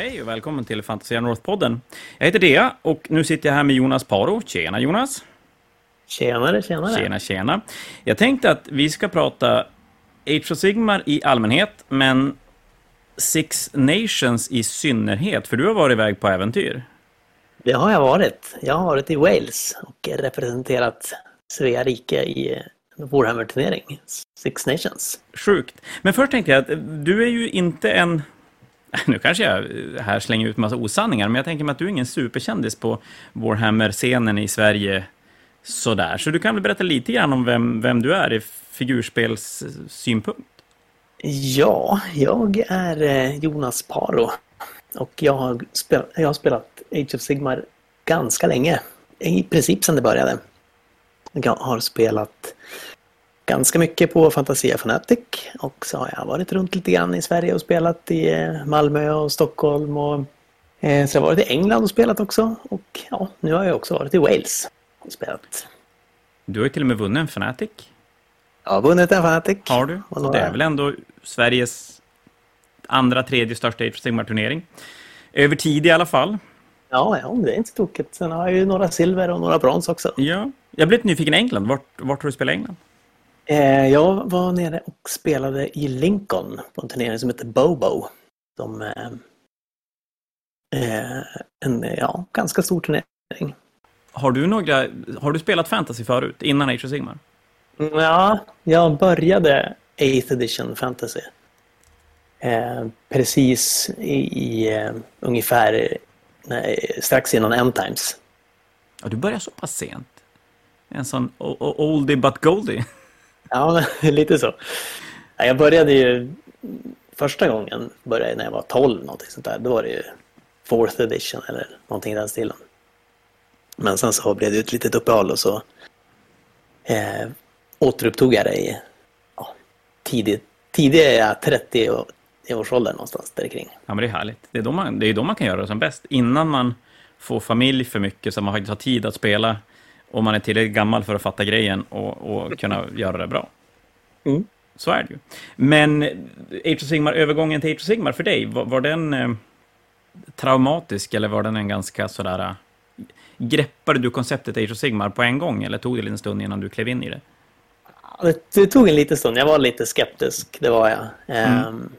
Hej och välkommen till Fantasia North-podden. Jag heter Dea och nu sitter jag här med Jonas Paro. Tjena Jonas! Tjenare, tjenare! Tjena, tjena! Jag tänkte att vi ska prata Age of Sigmar i allmänhet, men Six Nations i synnerhet, för du har varit iväg på äventyr. Det har jag varit. Jag har varit i Wales och representerat Svea rike i Warhammer-turnering, Six Nations. Sjukt. Men först tänkte jag att du är ju inte en nu kanske jag här slänger ut massa osanningar, men jag tänker mig att du är ingen superkändis på Warhammer-scenen i Sverige sådär. Så du kan väl berätta lite grann om vem, vem du är i figurspelssynpunkt? Ja, jag är eh, Jonas Paro och jag har, spelat, jag har spelat Age of Sigmar ganska länge. I princip sedan det började. Jag har spelat ganska mycket på Fantasia Fanatic och så har jag varit runt lite grann i Sverige och spelat i eh, Malmö och Stockholm och eh, så jag har varit i England och spelat också och ja, nu har jag också varit i Wales och spelat. Du har ju till och med vunnit en Fanatic. Jag har vunnit en Fanatic. Har du? Och det är väl ändå Sveriges andra, tredje största Age Sigmar-turnering. Över tid i alla fall. Ja, ja, det är inte tokigt. Sen har jag ju några silver och några brons också. Ja, jag blev lite nyfiken i England. Vart, vart har du spelat i England? Eh, jag var nere och spelade i Lincoln på en turnering som heter Bobo. Som eh, eh, en ja, ganska stor turnering. Har du, några, har du spelat fantasy förut, innan Age of Sigmar? Ja, jag började 8th edition fantasy. Eh, precis i, i uh, ungefär nej, strax innan End Times. Ja, du började så pass sent. En sån oldie but goldie. Ja, lite så. Jag började ju första gången började när jag var 12, någonting sånt där. Då var det ju fourth edition eller någonting i den stilen. Men sen så blev det ett litet uppehåll och så eh, återupptog jag det i ja, tidigt, tidiga 30 i årsåldern någonstans där kring. Ja, men det är härligt. Det är, då man, det är då man kan göra det som bäst. Innan man får familj för mycket så man faktiskt har tid att spela och man är tillräckligt gammal för att fatta grejen och, och kunna göra det bra. Mm. Så är det ju. Men Age of Sigmar, övergången till Age of Sigmar för dig, var, var den eh, traumatisk eller var den en ganska sådär... Eh, greppade du konceptet Age of Sigmar på en gång eller tog det en stund innan du klev in i det? Det, tog en liten stund. Jag var lite skeptisk, det var jag. Mm. Um,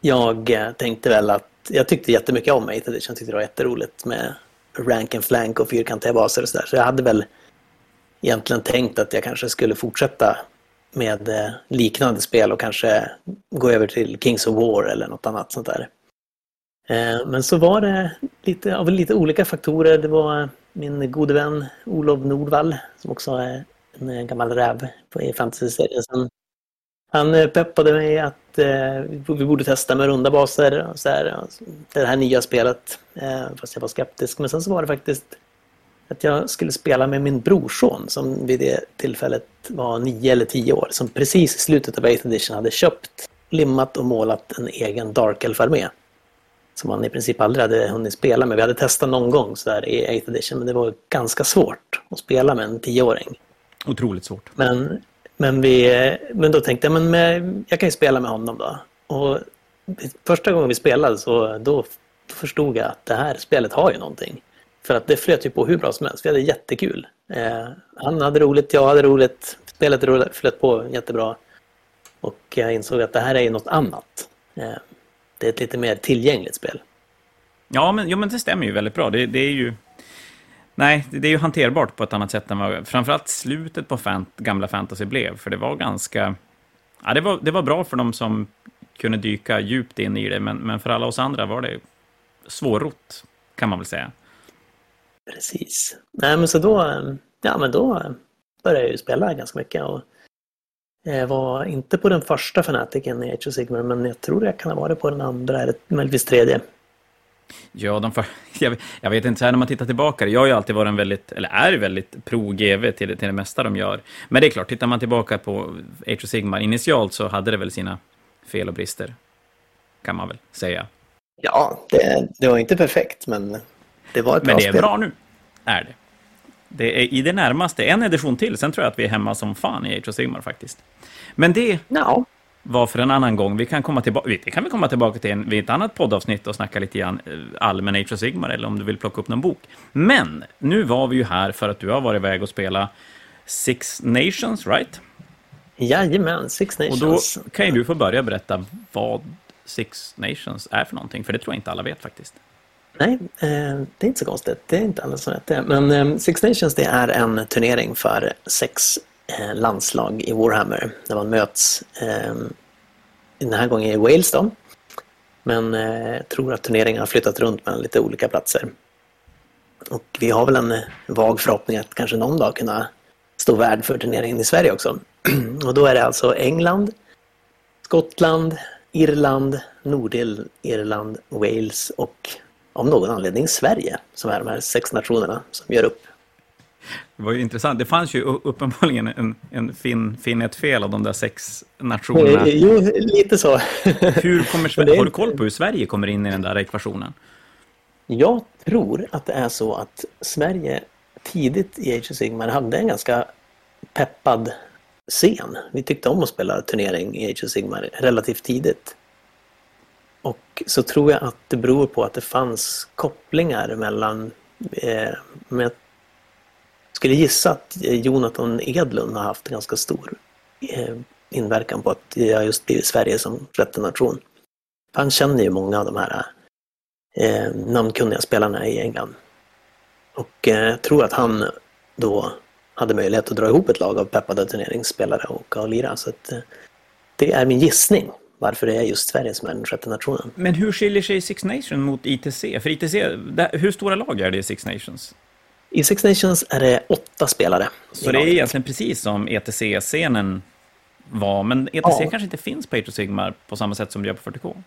jag eh, tänkte väl att jag tyckte jättemycket om 8 edition. Jag tyckte det var jätteroligt med rank and flank och fyrkantiga baser och sådär. Så jag hade väl egentligen tänkt att jag kanske skulle fortsätta med eh, liknande spel och kanske gå över till Kings of War eller något annat sånt där. Eh, men så var det lite av lite olika faktorer. Det var min gode vän Olof Nordvall som också är en eh, gammal räv i fantasy-serien han eh, peppade mig att eh, vi borde testa med runda baser. Och så här, det här nya spelet. Eh, fast jag var skeptisk. Men sen så var det faktiskt att jag skulle spela med min brorson som vid det tillfället var nio eller tio år. Som precis i slutet av 8th edition hade köpt, limmat och målat en egen Dark Elf-armé. Som han i princip aldrig hade hunnit spela med. Vi hade testat någon gång så där i 8th edition men det var ganska svårt att spela med en tioåring. Otroligt svårt. Men men, vi, men då tänkte jag, men med, jag kan ju spela med honom då. Och första gången vi spelade så då förstod jag att det här spelet har ju någonting. För att det flöt ju på hur bra som helst. Vi hade jättekul. Eh, han hade roligt, jag hade roligt. Spelet flöt på jättebra. Och jag insåg att det här är ju något annat. Eh, det är ett lite mer tillgängligt spel. Ja, men, ja, men det stämmer ju väldigt bra. Det, det är ju Nej, det är ju hanterbart på ett annat sätt än vad framförallt slutet på fant gamla fantasy blev, för det var ganska... Ja, det var, det var bra för de som kunde dyka djupt in i det, men, men för alla oss andra var det svårrott, kan man väl säga. Precis. Nej, men så då, ja, men då började jag ju spela ganska mycket och jag var inte på den första fanatiken i Age of Sigmar, men jag tror jag kan ha varit på den andra, eller möjligtvis tredje. Ja, de för, jag, jag, vet inte, så här när man tittar tillbaka, jag har ju alltid varit en väldigt, eller är väldigt pro-GV till, till det mesta de gör. Men det är klart, tittar man tillbaka på Age of Sigmar initialt så hade det väl sina fel och brister, kan man väl säga. Ja, det, det var inte perfekt, men det var ett bra Men det är spel. bra nu, är det. Det är i det närmaste en edition till, sen tror jag att vi är hemma som fan i Age of Sigmar faktiskt. Men det... Ja. Var för en annan gång. Vi kan komma tillbaka, det kan vi komma tillbaka till en, vid ett annat poddavsnitt och snacka lite grann eh, allmän Age of Sigmar, eller om du vill plocka upp någon bok. Men nu var vi ju här för att du har varit iväg och spela Six Nations, right? Jajamän, Six Nations. Och då kan ju du få börja berätta vad Six Nations är för någonting, för det tror jag inte alla vet faktiskt. Nej, eh, det är inte så konstigt. Det är inte alla som vet det. Men eh, Six Nations det är en turnering för sex Eh, landslag i Warhammer. Där man möts ehm, den här gången i Wales då. Men eh, jag tror att turneringen har flyttat runt mellan lite olika platser. Och vi har väl en eh, vag förhoppning att kanske någon dag kunna stå värd för turneringen i Sverige också. Och då är det alltså England, Skottland, Irland, Nordirland, Wales och av någon anledning Sverige som är de här sex nationerna som gör upp. Det var ju intressant. Det fanns ju uppenbarligen en, en fin, fin ett fel av de där sex nationerna. Eh, jo, lite så. hur kommer Sverige, har du koll på hur Sverige kommer in i den där ekvationen? Jag tror att det är så att Sverige tidigt i Age of Sigmar hade en ganska peppad scen. Vi tyckte om att spela turnering i Age of Sigmar relativt tidigt. Och så tror jag att det beror på att det fanns kopplingar mellan... Eh, med, skulle gissa att Jonathan Edlund har haft ganska stor eh, inverkan på att jag just blivit Sverige som sjätte nation. Han känner ju många av de här eh, namnkunniga spelarna i England. Och eh, jag tror att han då hade möjlighet att dra ihop ett lag av peppade turneringsspelare och och lira. Så att, eh, det är min gissning varför det är just Sverige som är den sjätte nationen. Men hur skiljer sig Six Nations mot ITC? För ITC, hur stora lag är det i Six Nations? I Six Nations är det åtta spelare. Så det är egentligen precis som ETC-scenen var, men ETC ja. kanske inte finns på Age of Sigmar på samma sätt som det gör på 40K?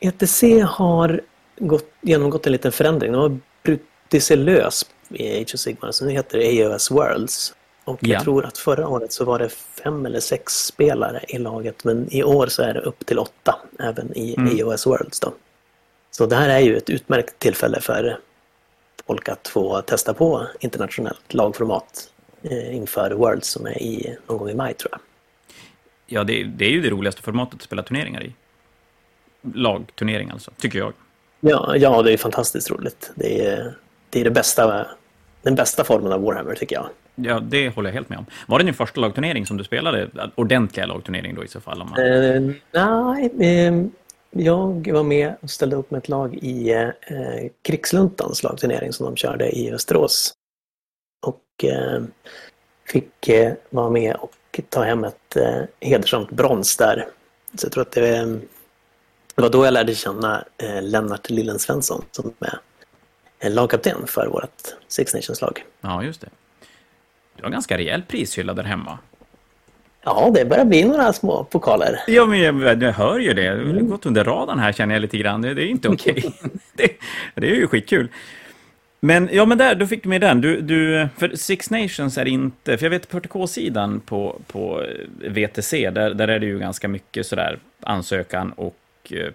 ETC eh, e har gått, genomgått en liten förändring. De har brutit sig lös i Age of Sigmar, så nu heter det AOS Worlds. Och ja. jag tror att förra året så var det fem eller sex spelare i laget men i år så är det upp till åtta även i mm. EOS Worlds. Då. Så det här är ju ett utmärkt tillfälle för folk att få testa på internationellt lagformat eh, inför Worlds som är i, någon gång i maj tror jag. Ja, det, det är ju det roligaste formatet att spela turneringar i. Lagturnering alltså, tycker jag. Ja, ja det är fantastiskt roligt. Det är, det är det bästa, den bästa formen av Warhammer tycker jag. Ja, det håller jag helt med om. Var det din första lagturnering som du spelade? Ordentliga lagturnering då i så fall? Man... Uh, nej, uh, jag var med och ställde upp med ett lag i eh, Krigsluntans lagturnering som de körde i Västerås. Och eh, fick eh, vara med och ta hem ett eh, hedersamt brons där. Så jag tror att det, det var då jag lärde känna eh, Lennart Lillen Svensson som är eh, lagkapten för vårt Six Nations-lag. Ja, just det. Du har ganska rejäl prishylla där hemma. Ja, det börjar bli några små pokaler. Ja, men jag, jag hör ju det. Det har gått under radarn här känner jag lite grann. Det, det är inte okej. Okay. det, det, är ju skitkul. Men, ja, men där, då fick du med den. Du, du, för Six Nations är inte... För jag vet på 40K-sidan på, på VTC, där, där är det ju ganska mycket sådär ansökan och eh,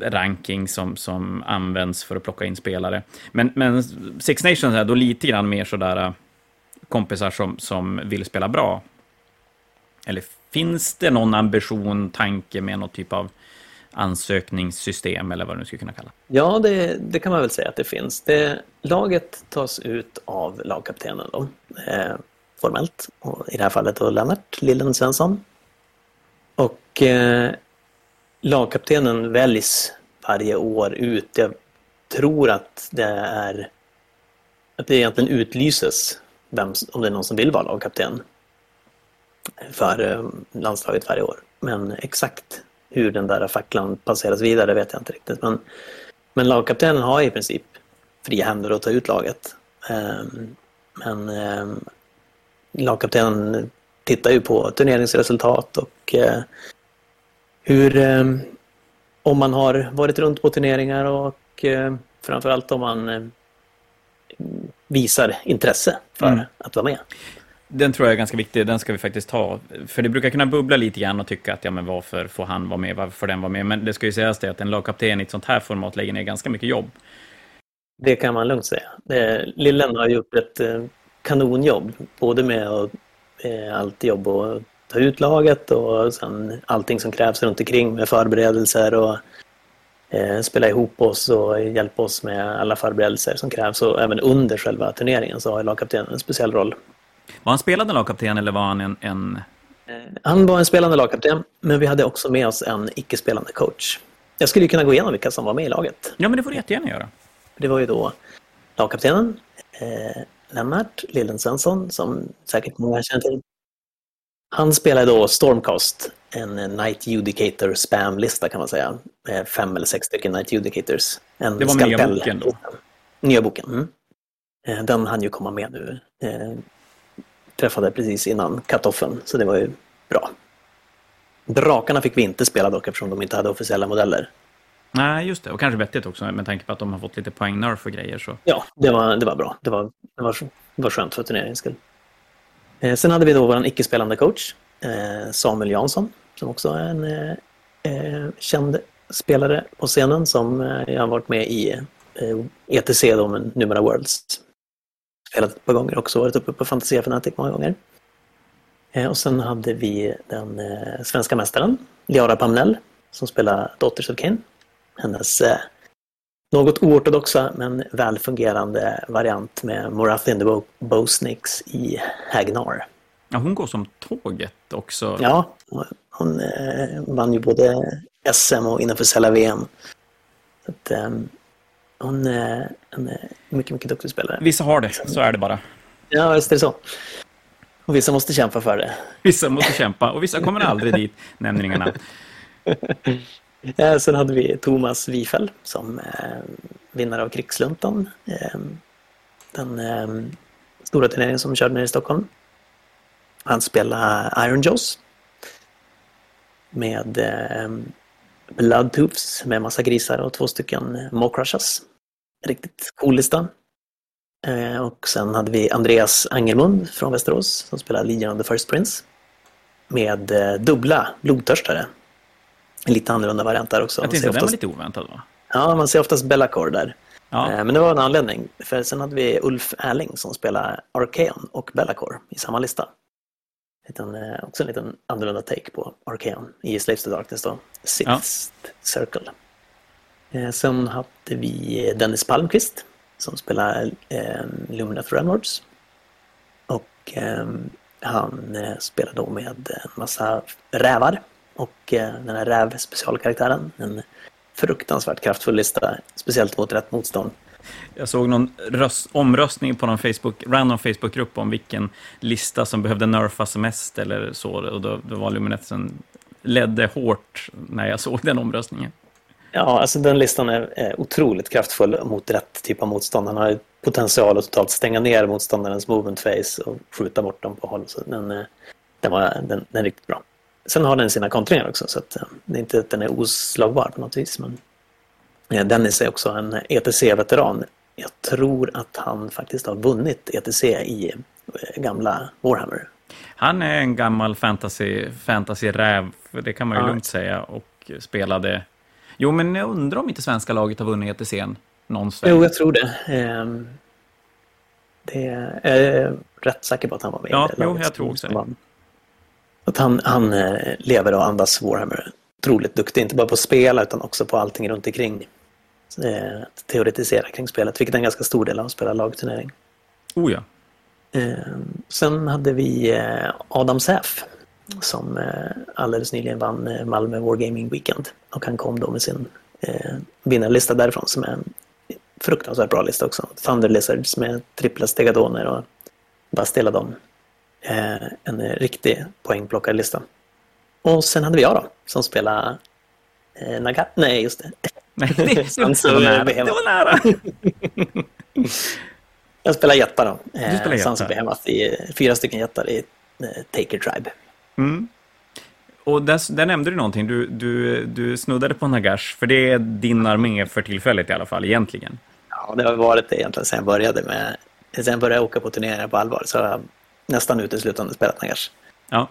ranking som, som används för att plocka in spelare. Men, men Six Nations är då lite grann mer sådär kompisar som, som vill spela bra? Eller finns det någon ambition, tanke med någon typ av ansökningssystem eller vad du nu skulle kunna kalla Ja, det, det kan man väl säga att det finns. Det, laget tas ut av lagkaptenen då, eh, formellt. Och I det här fallet då Lennart Lillen Svensson. Och eh, lagkaptenen väljs varje år ut. Jag tror att det är att det egentligen utlyses vem, om det är någon som vill vara lagkapten för eh, landslaget varje år. Men exakt hur den där facklan passeras vidare vet jag inte riktigt. Men, men lagkaptenen har i princip fria händer att ta ut laget. Ehm, men ehm, lagkaptenen tittar ju på turneringsresultat och eh, hur ehm, om man har varit runt på turneringar och eh, framförallt om man visar intresse för mm. att vara med. Den tror jag är ganska viktig, den ska vi faktiskt ta. För det brukar kunna bubbla lite grann och tycka att ja, men varför får han vara med, varför får den vara med? Men det ska ju sägas det att en lagkapten i ett sånt här format lägger ner ganska mycket jobb. Det kan man lugnt säga. Eh, Lillen har gjort ett eh, kanonjobb, både med eh, allt jobb och ta ut laget och sen allting som krävs runt omkring med förberedelser och spela ihop oss och hjälpa oss med alla förberedelser som krävs. Och även under själva turneringen så har lagkaptenen en speciell roll. Var han spelande lagkapten eller var han en, en... Han var en spelande lagkapten, men vi hade också med oss en icke-spelande coach. Jag skulle kunna gå igenom vilka som var med i laget. Ja, men det får du jättegärna göra. Det var ju då lagkaptenen, eh, Lennart Lillen Svensson, som säkert många känner till. Han spelade då Stormcast, en Night Judicator spam-lista kan man säga. Med fem eller sex stycken Night Judicators. En det var med nya boken då? Nya boken. Mm. Eh, den hann ju komma med nu. Träffade precis innan cut-offen, så det var ju bra. Drakarna fick vi inte spela dock eftersom de inte hade officiella modeller. Nej, just det. Och kanske vettigt också med tanke på att de har fått lite poäng nerf och grejer. Så. Ja, det var, det var bra. Det var, det var, det var skönt för turneringens skull. Eh, sen hade vi då vår icke-spelande coach, eh, Samuel Jansson, som också är en eh, eh känd spelare på scenen som eh, jag har varit med i ETC eh, e då, med Numera Worlds. Spelat ett par gånger också, varit uppe på Fantasia Fanatic många gånger. Och sen hade vi den svenska mästaren, Liara Pamnell, som spelar Daughters of Kin hennes eh, något oortodoxa men välfungerande variant med Morath the Bosnix i Hagnar. Ja, hon går som tåget också. Ja, hon eh, vann ju både SM och inofficiella VM. Så att, eh, hon är en mycket, mycket duktig spelare. Vissa har det, så är det bara. Ja, visst är det så. Och vissa måste kämpa för det. Vissa måste kämpa och vissa kommer aldrig dit, nämner inga namn. Sen hade vi Thomas Wifel som eh, vinnare av Krigsluntan. Eh, den eh, stora turneringen som körde nere i Stockholm. Han spelade Iron Jaws. Med eh, Blood Tooths med massa grisar och två stycken Mawcrushers. Riktigt cool lista. Eh, och sen hade vi Andreas Angermund från Västerås som spelade Legion of the First Prince. Med eh, dubbla blodtörstare en lite annorlunda variant där också. Jag tänkte oftast... den var lite oväntad va? Ja, man ser oftast Bellacore där. Ja. Eh, men det var en anledning. För sen hade vi Ulf Erling som spelar Arkeon och Bellacore i samma lista. Liten, också en liten annorlunda take på Arkeon i Slaves to Darkness då. Sixth ja. Circle. Eh, sen hade vi eh, Dennis Palmqvist som spelar eh, Lumineth Realmlords. Och eh, han eh, spelar då med en massa rävar och eh, den här räv-specialkaraktären. En fruktansvärt kraftfull lista, speciellt mot rätt motstånd. Jag såg någon röst, omröstning på någon Facebook, random Facebookgrupp om vilken lista som behövde nerfas mest eller så. Och då, då var Luminetsen ledde hårt när jag såg den omröstningen. Ja, alltså den listan är, otroligt kraftfull mot rätt typ av motstånd. Han har potential att totalt stänga ner motståndarens movement face och skjuta bort dem på håll. Så den, eh, den, var, den, den är riktigt bra. Sen har den sina kontringar också så att, eh, det är inte att den är oslagbar på något vis. Men eh, Dennis är också en ETC-veteran. Jag tror att han faktiskt har vunnit ETC i gamla Warhammer. Han är en gammal fantasy, fantasy-räv, det kan man ju ja. lugnt säga, och spelade... Jo, men jag undrar om inte svenska laget har vunnit ETC någon sväng. Jo, jag tror det. Ehm, det är jag rätt säker på att han var med ja, i det jo, jag tror också det. Att han, han eh, lever och andas Warhammer. Otroligt duktig, inte bara på att spela utan också på allting runt omkring. Eh, teoretisera kring spelet, vilket är en ganska stor del av att spela lagturnering. Oh ja. Eh, sen hade vi Adam Säf som alldeles nyligen vann Malmö Wargaming Weekend. Och han kom då med sin vinnarlista därifrån som är en fruktansvärt bra lista också. Thunder Lizards med trippla stegadoner och bara stela dem Eh, en riktig poängplockarlista. Och sen hade vi jag då, som spelade eh, Nagat. Nej, just det. Nej, det, var nära. det var nära. jag spelar jättar då. Eh, du spelar jättar. I fyra stycken jättar i eh, Taker Tribe. Mm. Och där, där, nämnde du någonting, du, du, du snuddade på Nagash, för det är din armé för tillfället i alla fall, egentligen. Ja, det har varit det egentligen sen jag började med, sen jag började åka på turneringar på allvar, så har jag nästan uteslutande spelat Nagash. Ja,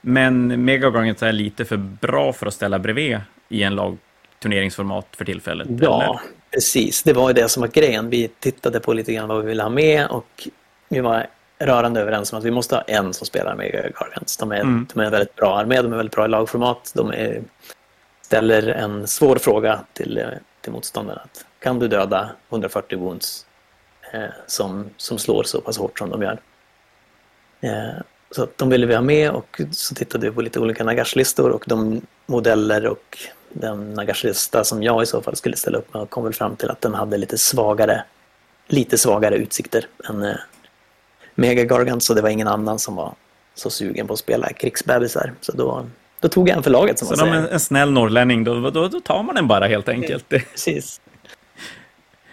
men Megagargant är lite för bra för att ställa bredvid i en lagturneringsformat för tillfället. Ja, eller? precis. Det var ju det som var grejen. Vi tittade på lite grann vad vi ville ha med och vi var rörande överens om att vi måste ha en som spelar med Gargants. De är, mm. de är en väldigt bra armé, de är väldigt bra i lagformat. De är, ställer en svår fråga till, till motståndaren. Att, kan du döda 140 wounds eh, som, som slår så pass hårt som de gör? Eh, så de ville vi ha med och så tittade vi på lite olika Nagash-listor och de modeller och den Nagash-lista som jag i så fall skulle ställa upp med kom väl fram till att den hade lite svagare, lite svagare utsikter än eh, Mega Gargant så det var ingen annan som var så sugen på att spela krigsbebisar. Så då, då tog jag en för laget som man säger. Så en, en snäll norrlänning, då, då, då, tar man den bara helt enkelt. Precis.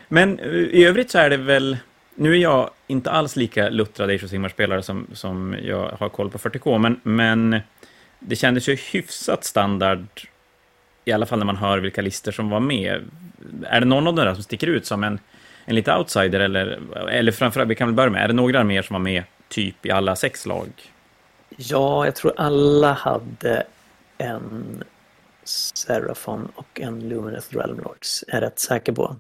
Men eh, i övrigt så är det väl nu är jag inte alls lika luttrad Age of Sigmar-spelare som, som jag har koll på 40K, men, men det kändes ju hyfsat standard, i alla fall när man hör vilka listor som var med. Är det någon av dem där som sticker ut som en, en lite outsider, eller, eller framförallt, vi kan väl börja med, är det några mer som var med typ i alla sex lag? Ja, jag tror alla hade en Seraphon och en Luminous Realm Lords, är jag rätt säker på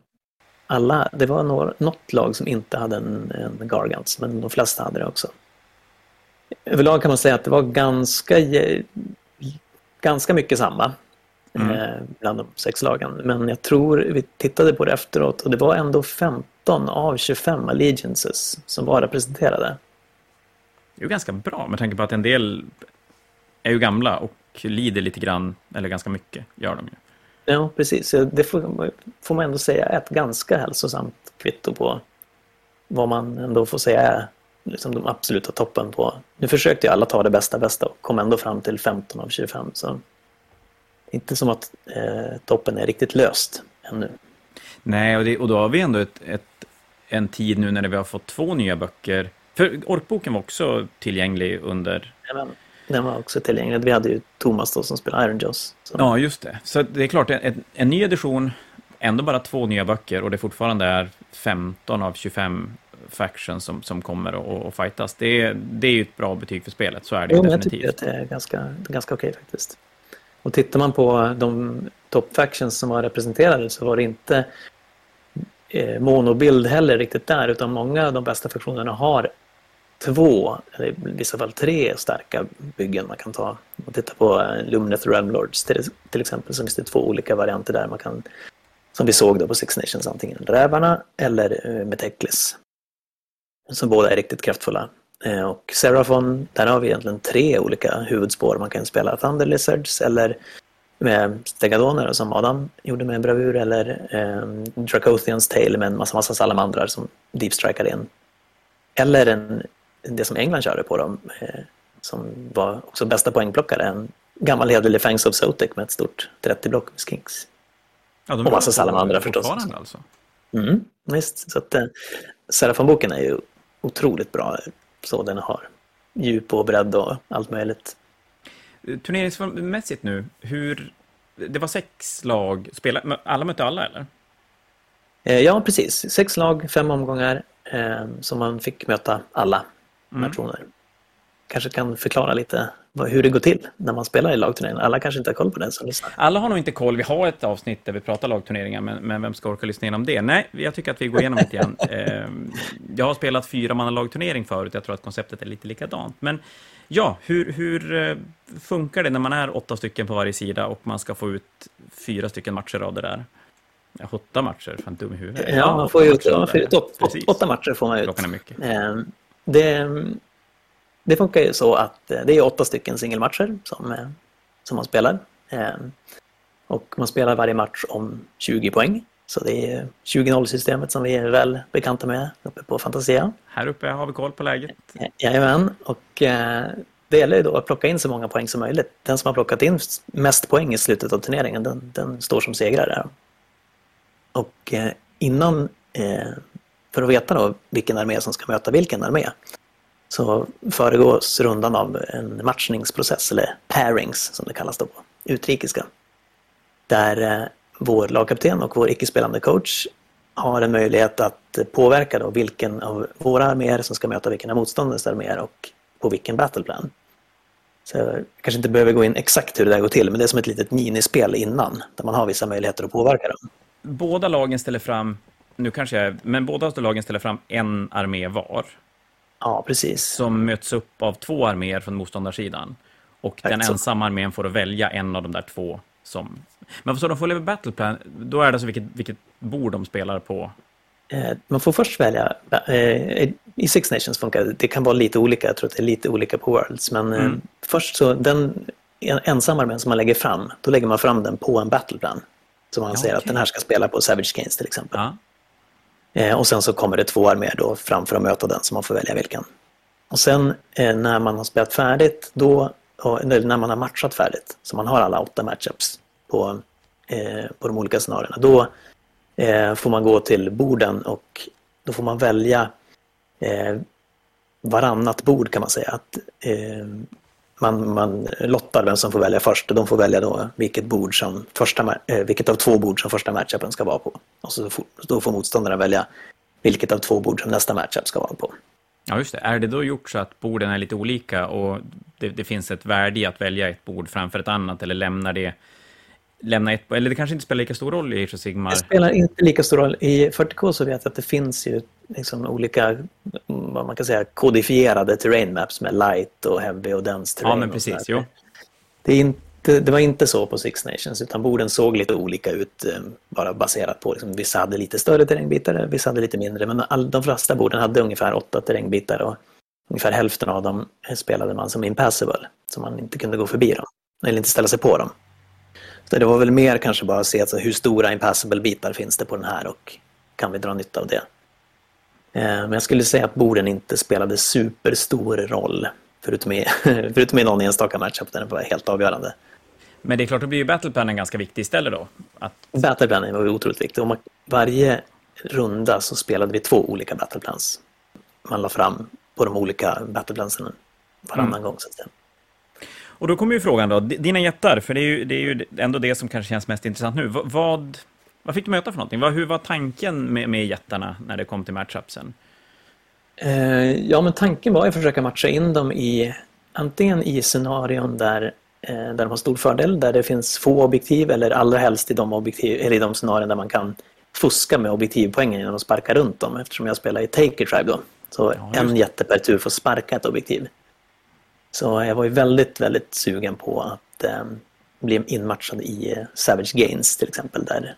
alla, det var några, något lag som inte hade en, en Gargants, men de flesta hade det också. Överlag kan man säga att det var ganska, ganska mycket samma mm. eh, bland de sex lagen. Men jag tror, vi tittade på det efteråt och det var ändå 15 av 25 allegiances som var representerade. Det är ju ganska bra med tanke på att en del är ju gamla och lider lite grann, eller ganska mycket gör de ju. Ja, precis. Det får, får man ändå säga är ett ganska hälsosamt kvitto på vad man ändå får säga är liksom de absoluta toppen på. Nu försökte ju alla ta det bästa bästa och kom ändå fram till 15 av 25. Så inte som att eh, toppen är riktigt löst ännu. Nej, och, det, och då har vi ändå ett, ett, en tid nu när vi har fått två nya böcker. För Orkboken var också tillgänglig under... Jajamän. Den var också tillgänglig. Vi hade ju Thomas då som spelar Iron Jaws. Så. Ja, just det. Så det är klart, en, en ny edition, ändå bara två nya böcker och det fortfarande är 15 av 25 factions som, som kommer och, och fightas. Det, det är ju ett bra betyg för spelet, så är det jo, definitivt. Jag tycker att det är ganska, ganska okej faktiskt. Och tittar man på de top factions som var representerade så var det inte eh, monobild heller riktigt där, utan många av de bästa faktionerna har två, eller i vissa fall tre starka byggen man kan ta. Om man tittar på eh, Lumineth Realm Lords till, till exempel så finns det två olika varianter där man kan, som vi såg då på Six Nations, antingen Rävarna eller eh, Meteklis. Som båda är riktigt kraftfulla. Uh, och Seraphon, där har vi egentligen tre olika huvudspår. Man kan spela Thunder Lizards eller med Stegadoner som Adam gjorde med bravur eller um, Dracothians Tale med en massa, massa salamandrar som deep strikar in. Eller en det som England körde på dem, eh, som var också bästa poängplockare, en gammal hederlig Fangs of Sotek med ett stort 30-block med Skinks. Ja, och massa salamandrar förstås. Alltså. Mm, visst, så att eh, Serafon-boken är ju otroligt bra, så den har djup och bredd och allt möjligt. Turneringsmässigt nu, hur... Det var sex lag, spela, alla mötte alla eller? Eh, ja, precis. Sex lag, fem omgångar, eh, så man fick möta alla mm. Kanske kan förklara lite hur det går till när man spelar i lagturnering. Alla kanske inte har koll på det som lyssnar. Alla har nog inte koll. Vi har ett avsnitt där vi pratar lagturneringar, men, men vem ska orka lyssna igenom det? Nej, jag tycker att vi går igenom det igen. Ehm, jag har spelat fyra man lagturnering förut. Jag tror att konceptet är lite likadant. Men ja, hur, hur eh, funkar det när man är åtta stycken på varje sida och man ska få ut fyra stycken matcher av det där? Ja, åtta matcher, fan dum i huvudet. Ja, man får ju ut, åtta matcher får man ut. Klockan är mycket. Ehm, det, det funkar ju så att eh, det är åtta stycken singelmatcher som, eh, som man spelar. Eh, och man spelar varje match om 20 poäng. Så det är 20-0-systemet som vi är väl bekanta med uppe på Fantasia. Här uppe har vi koll på läget. Jajamän, och det gäller ju då att plocka in så många poäng som möjligt. Den som har plockat in mest poäng i slutet av turneringen, den, den står som segrare. Och innan för att veta då vilken armé som ska möta vilken armé så föregås rundan av en matchningsprocess, eller pairings som det kallas då på utrikiska. Där eh, vår lagkapten och vår icke-spelande coach har en möjlighet att eh, påverka då vilken av våra arméer som ska möta vilken av motståndarens arméer och på vilken battleplan. Så jag kanske inte behöver gå in exakt hur det där går till, men det är som ett litet minispel innan, där man har vissa möjligheter att påverka dem. Båda lagen ställer fram nu kanske jag, men båda lagen ställer fram en armé var. Ja, precis. Som möts upp av två arméer från motståndarsidan. Och Exakt den ensamma armén får att välja en av de där två som... Men så de får leva Battleplan, då är det alltså vilket, vilket bord de spelar på? Eh, Man får först välja, eh, i Six Nations funkar det, det kan vara lite olika, jag tror att det är lite olika på Worlds, men eh, Mm. först så den en- ensamma armén som man lägger fram, då lägger man fram den på en battleplan. Så man Ja, säger att okej. den här ska spela på Savage Games till exempel. Ja. Eh, och sen så kommer det två arméer då fram för att möta den, så man får välja vilken. Och sen eh, när man har spelat färdigt, då, och, eller när man har matchat färdigt, så man har alla åtta matchups på, eh, på de olika scenarierna, då eh, får man gå till borden och då får man välja eh, varannat bord kan man säga. Att, eh, man, man lottar vem som får välja först och de får välja då vilket, bord som första, eh, vilket av två bord som första matchupen ska vara på. Och så får, då får motståndaren välja vilket av två bord som nästa matchup ska vara på. ja, just det. Är det då gjort så att borden är lite olika och det, det finns ett värde i att välja ett bord framför ett annat eller lämnar det... Lämna ett, eller det kanske inte spelar lika stor roll i Age of Sigmar? Det spelar inte lika stor roll. I 40K så vet jag att det finns ju liksom olika, vad man kan säga, kodifierade terrain maps med light och heavy och dense terrain. Ja, men precis. Jo. Det, inte, det var inte så på Six Nations, utan borden såg lite olika ut, eh, bara baserat på, liksom, vissa hade lite större terrängbitar, vissa hade lite mindre, men all, de flesta borden hade ungefär åtta terrängbitar och ungefär hälften av dem spelade man som impassable, så man inte kunde gå förbi dem, eller inte ställa sig på dem. Så det var väl mer kanske bara att se alltså, hur stora impassable-bitar finns det på den här och kan vi dra nytta av det. Eh, Men jag skulle säga att borden inte spelade superstor roll, förutom i, förutom i någon enstaka matchup där den var helt avgörande. Men det är klart, då blir ju Battleplanen ganska viktig istället då. Att, Battleplanning var otroligt viktigt. Och man- varje runda så spelade vi två olika battleplans. Man la fram på de olika battleplansen varannan Mm. gång. Så att säga. Och då kommer ju frågan då, dina jättar, för det är, ju, det är ju ändå det som kanske känns mest intressant nu. V- vad, vad fick du möta för någonting? Vad, hur var tanken med, med jättarna när det kom till matchupsen? Eh, ja, men tanken var att försöka matcha in dem i antingen i scenarion där, eh, där de har stor fördel, där det finns få objektiv eller allra helst i de, objektiv, eller i de scenarion där man kan fuska med objektivpoängen genom att sparka runt dem eftersom jag spelar i Taker Tribe då. Så Ja, en jätte per tur får sparka ett objektiv. Så jag var ju väldigt, väldigt sugen på att eh, bli inmatchad i eh, Savage Gains till exempel där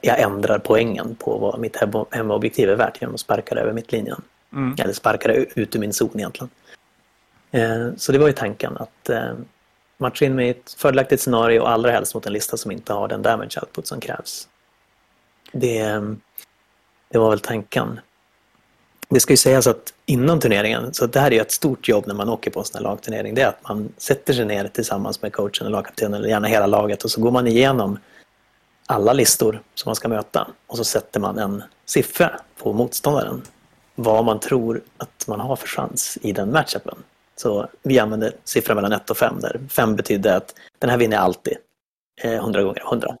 jag ändrar poängen på vad mitt hem- hemmaobjektiv är värt genom att sparka det över mittlinjen. Mm. Eller sparka det ut ur min zon egentligen. Eh, Så det var ju tanken att eh, matcha in mig i ett fördelaktigt scenario och allra helst mot en lista som inte har den damage output som krävs. Det, eh, det var väl tanken. Det ska ju sägas att innan turneringen, så det här är ju ett stort jobb när man åker på en sån här lagturnering, det är att man sätter sig ner tillsammans med coachen och lagkaptenen, eller gärna hela laget, och så går man igenom alla listor som man ska möta och så sätter man en siffra på motståndaren. Vad man tror att man har för chans i den matchupen. Så vi använde siffran mellan 1 och 5 där 5 betydde att den här vinner jag alltid. Eh, 100 gånger 100.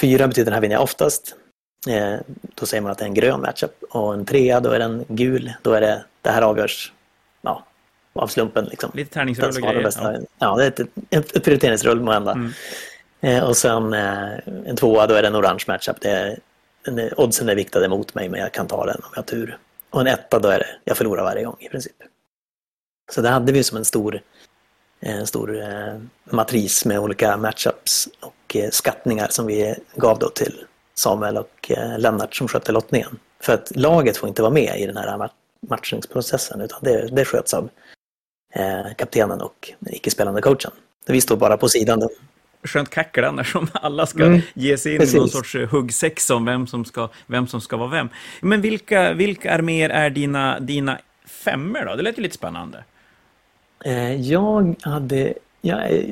4 betyder den här vinner jag oftast. Eh, då säger man att det är en grön matchup. Och en trea då är den gul. Då är det, det här avgörs ja, av slumpen. Liksom. Lite tärningsrull och grejer. bästa. Ja. Ja. det är ett, ett, ett prioriteringsrull måhända. Mm. Eh, och sen eh, en tvåa, då är det en orange matchup. Det är, är, oddsen är viktade mot mig, men jag kan ta den om jag har tur. Och en etta, då är det, jag förlorar varje gång i princip. Så det hade vi som en stor, en stor eh, matris med olika matchups och eh, skattningar som vi gav då till Samuel och eh, Lennart som skötte lottningen. För att laget får inte vara med i den här ma- matchningsprocessen, utan det, det sköts av eh, kaptenen och den icke-spelande coachen. Vi står bara på sidan. Skönt kackla när som alla ska Mm, ge sig in i någon sorts eh, huggsex om vem som ska, vem som ska vara vem. Men vilka, vilka arméer är dina, dina femmor då? Det lät ju lite spännande. Jag hade... Jag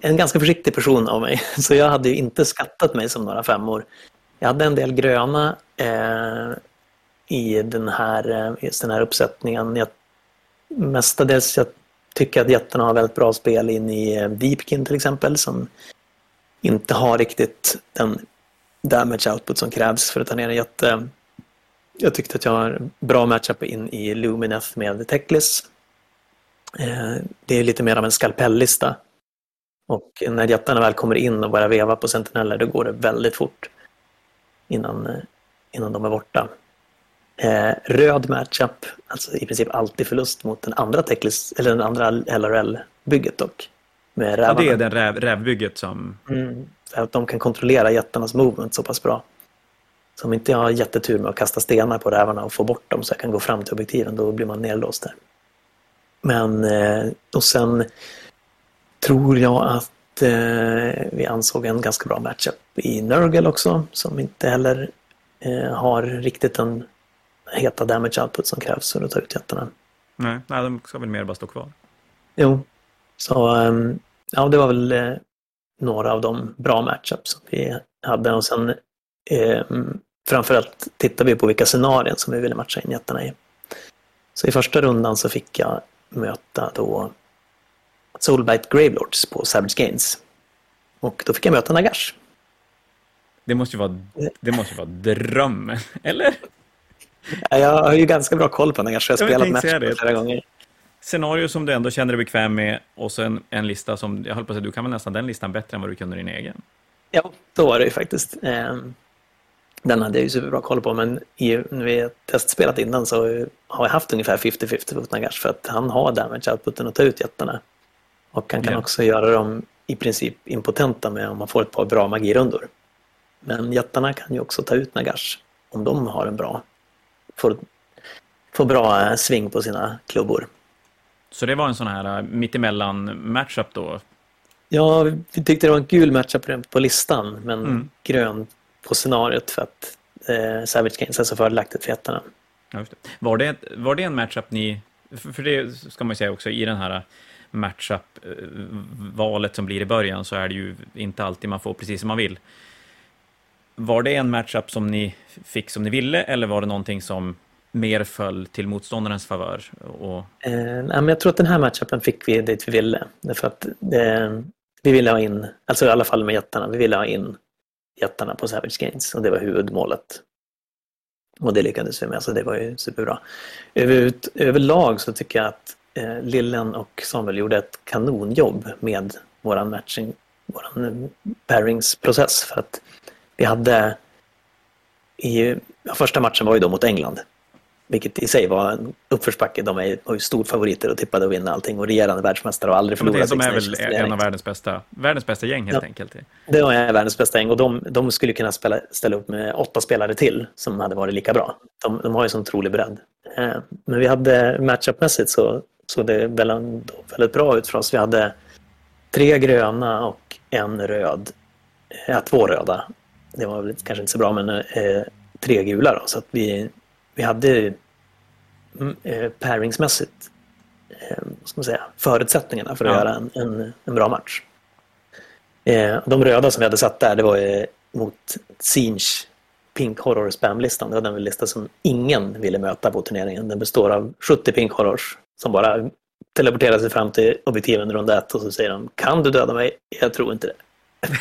en ganska försiktig person av mig, så jag hade ju inte skattat mig som några femmor. Jag hade en del gröna eh, i den här, eh, just den här uppsättningen. Jag, mestadels jag tycker att jättarna har väldigt bra spel in i eh, Deepkin till exempel, som inte har riktigt den damage output som krävs för att ta ner en jätte. Jag tyckte att jag har bra matchup in i Lumineth med Teklis. Eh, Det är lite mer av en skalpellista. Och när jättarna väl kommer in och börjar veva på sentineller, då går det väldigt fort innan, eh, innan de är borta. Eh, röd matchup, alltså i princip alltid förlust mot den andra Teclis, eller den andra LRL-bygget dock. Med ja, det är det räv, rävbygget som... Mm, att de kan kontrollera jättarnas movement så pass bra. Så om inte jag har jättetur med att kasta stenar på rävarna och få bort dem så jag kan gå fram till objektiven, då blir man nedlåst där. Men, eh, och sen tror jag att eh, vi ansåg en ganska bra matchup i Nurgle också, som inte heller eh, har riktigt den heta damage output som krävs för att ta ut jättarna. Nej, nej de ska väl mer bara stå kvar. Jo, så ehm, ja, det var väl några av de bra matchups som vi hade och sen eh, framförallt tittade vi på vilka scenarion som vi ville matcha in jättarna i. Så i första rundan så fick jag möta då Soulbite Gravelords på Savage Gains. Och då fick jag möta Nagash. Det måste ju vara, det måste vara drömmen, eller? Jag har ju ganska bra koll på Nagash, jag har spelat match flera gånger. Scenario som du ändå känner dig bekväm med och sen en lista som, jag höll på att säga, du kan väl nästan den listan bättre än vad du kunde din egen? Ja, så var det ju faktiskt. Ehm, den hade jag ju superbra koll på, men när vi testspelat innan så har jag haft ungefär 50-50 mot Nagash för att han har damage outputen att ta ut jättarna. Och han kan yeah. också göra dem i princip impotenta med om man får ett par bra magirundor. Men jättarna kan ju också ta ut Nagash om de har en bra, får, får bra eh, sving på sina klubbor. Så det var en sån här eh, mittemellan matchup då? Ja, vi tyckte det var en gul matchup på listan, men mm. grön på scenariot för att eh, Savage Games är så fördelaktigt för jättarna. Ja, det. Var, det, var det en matchup ni, för det ska man ju säga också, i den här matchup-valet eh, som blir i början så är det ju inte alltid man får precis som man vill. Var det en matchup som ni fick som ni ville eller var det någonting som mer föll till motståndarens favör? Och... Eh, jag tror att den här matchupen fick vi dit vi ville. Därför att eh, vi ville ha in, alltså i alla fall med jättarna, vi ville ha in jättarna på Savage Gains och det var huvudmålet. Och det lyckades vi med, så det var ju superbra. Över, överlag så tycker jag att eh, Lillen och Samuel gjorde ett kanonjobb med våran matching, våran pairingsprocess för att vi hade i första matchen var ju då mot England vilket i sig var en uppförsbacke. De är, var ju storfavoriter och tippade att vinna allting och regerande världsmästare och aldrig förlorat. De är väl en av världens bästa, världens bästa gäng helt ja, enkelt. Det är världens bästa gäng och de, de skulle kunna spela, ställa upp med åtta spelare till som hade varit lika bra. De, de har ju sån otrolig bredd. Eh, men vi hade matchupmässigt så såg det väldigt, väldigt bra ut för oss. Vi hade tre gröna och en röd. Ja, två röda. Det var väl kanske inte så bra men eh, tre gula då. Så att vi vi hade mm, eh, pairingsmässigt eh, ska man säga, förutsättningarna för att ja. göra en, en, en, bra match. Eh, de röda som vi hade satt där det var eh, mot Sinch Pink Horror Spam-listan. Det var den lista som ingen ville möta på turneringen. Den består av 70 Pink Horrors som bara teleporterar sig fram till objektiven runda ett och så säger de Kan du döda mig? Jag tror inte det.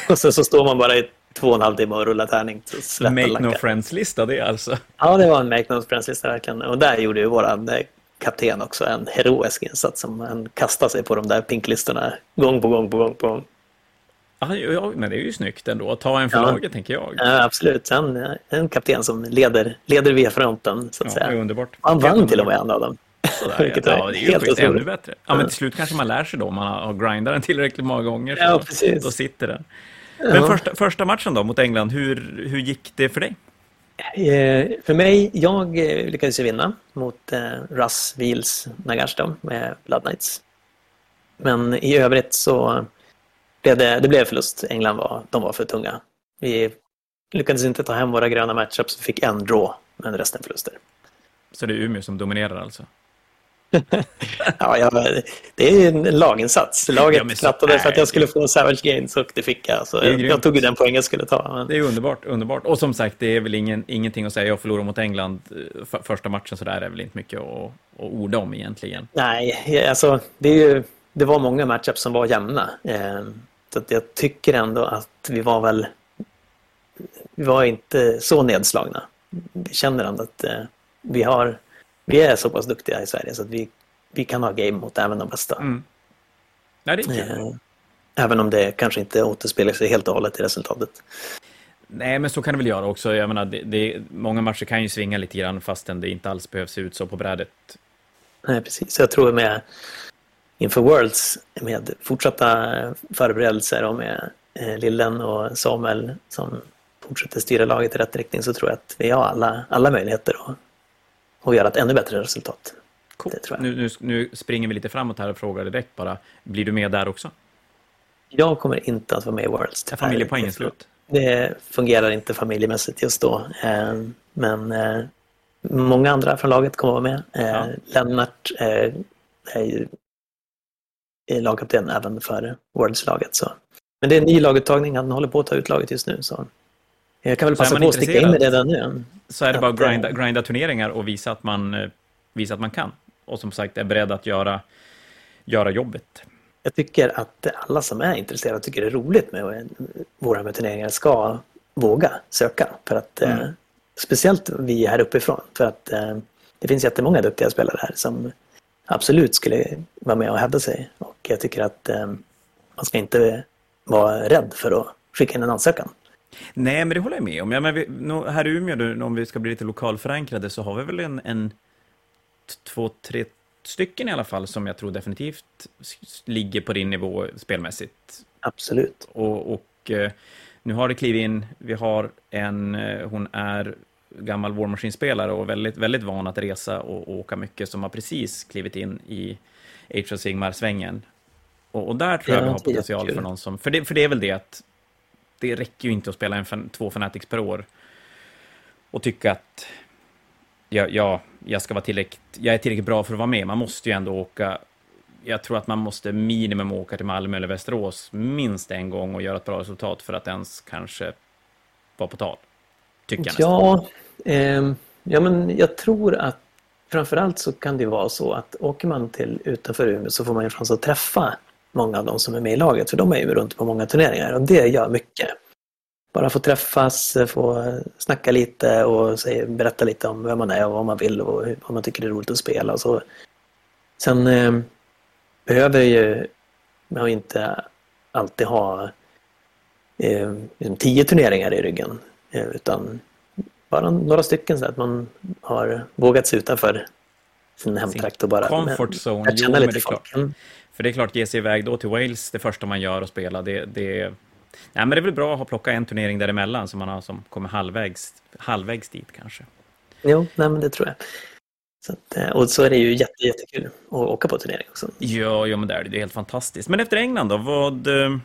och så, så står man bara i två och en halv timme och rulla tärning. Make no friends-lista det alltså? Ja, det var en Make no friends-lista verkligen. Och där gjorde ju våran eh, kapten också en heroisk insats som han kastade sig på de där pinklistorna gång på gång på gång på gång. Ja, ja, men det är ju snyggt ändå att ta en för ja. laget, tänker jag. Ja, absolut. En, en kapten som leder, leder via fronten, så att ja, säga. Underbart. Han vann till och med en av dem. Vilket ja, det är faktiskt ännu bättre. Ja, men till slut kanske man lär sig då, om man har grindat den tillräckligt många gånger. Så ja, precis. Då sitter den. Men första, första matchen då mot England, hur, hur gick det för dig? Eh, för mig, jag eh, lyckades ju vinna mot eh, Russ Wheels Nagash då, med Blood Knights. Men i övrigt så blev det, det blev förlust. England var, de var för tunga. Vi lyckades inte ta hem våra gröna matchups, vi fick en draw, men resten förluster. Så det är Umeå som dominerar alltså? Ja, ja, det är en laginsats. Laget ja, knattade för att jag skulle få Savage Gains och det fick jag. Så jag, jag tog ju den poängen jag skulle ta. Men... Det är underbart, underbart. Och som sagt, det är väl ingen, ingenting att säga. Jag förlorade mot England eh, första matchen, så där är väl inte mycket att, att orda om egentligen. Nej, alltså det, ju, det var många matchups som var jämna. Eh, så jag tycker ändå att vi var väl... Vi var inte så nedslagna. Vi känner ändå att eh, vi har vi är så pass duktiga i Sverige så att vi, vi kan ha game mot även de bästa. Mm. Nej, det är eh, Även om det kanske inte återspeglar sig helt och hållet i resultatet. Nej, men så kan det väl göra också. Jag menar, det, det, många matcher kan ju svinga lite grann fastän det inte alls behövs se ut så på brädet. Nej, precis. Jag tror med inför Worlds med fortsatta förberedelser och med eh, Lillen och Samuel som fortsätter styra laget i rätt riktning så tror jag att vi har alla, alla möjligheter att, att göra ett ännu bättre resultat. Cool. Nu, nu, nu, springer vi lite framåt här och frågar direkt bara. Blir du med där också? Jag kommer inte att vara med i Worlds. Är familjepoängen slut? Det fungerar inte familjemässigt just då. Eh, men eh, många andra från laget kommer att vara med. Eh, ja. Lennart är ju lagkapten även för Worlds-laget. Men det är en ny laguttagning. Han håller på att ta ut laget just nu. Så jag kan väl passa på att sticka in med det nu. Så är det bara att grinda, grinda turneringar och visa att, man, visa att man kan. Och som sagt är beredd att göra, göra jobbet jag tycker att alla som är intresserade och tycker det är roligt med våra turneringar ska våga söka. För att, mm. eh, speciellt vi här uppifrån. För att eh, det finns jättemånga duktiga spelare här som absolut skulle vara med och hävda sig. Och jag tycker att eh, man ska inte vara rädd för att skicka in en ansökan. Nej, men det håller jag med om. Ja, men vi, här i Umeå, om vi ska bli lite lokalförankrade, så har vi väl en, en två, tre stycken i alla fall som jag tror definitivt ligger på din nivå spelmässigt. Absolut. Och, och eh, nu har det klivit in, vi har en, eh, hon är gammal War Machine-spelare och väldigt, väldigt van att resa och, och, åka mycket som har precis klivit in i Age of Sigmar-svängen. Och, och, där tror jag vi har potential för någon som, för det, för det är väl det att det räcker ju inte att spela en, två Fanatics per år och tycka att jag, jag, jag ska vara tillräckligt, jag är tillräckligt bra för att vara med. Man måste ju ändå åka, jag tror att man måste minimum åka till Malmö eller Västerås minst en gång och göra ett bra resultat för att ens kanske vara på tal. Tycker jag ja, eh, ja, men jag tror att framförallt så kan det vara så att åker man till utanför Umeå så får man ju chans att träffa många av de som är med i laget, för de är ju runt på många turneringar och det gör mycket bara få träffas, få snacka lite och berätta lite om vem man är och vad man vill och vad man tycker är roligt att spela. Så. Sen eh, behöver ju man inte alltid ha eh, tio turneringar i ryggen eh, utan bara några stycken så att man har vågat sig utanför sin hemtrakt och bara comfort zone. Jo, men det är klart. För det är klart, ge sig iväg då till Wales, det första man gör och spela, det, det Nej, men det är väl bra att ha plockat en turnering däremellan så man har som kommer halvvägs, halvvägs dit kanske. Jo, nej, men det tror jag. Så att, eh, och så är det ju jätte, jättekul att åka på turnering också. Ja, ja men det är det. Det är helt fantastiskt. Men efter England då, vad, eh,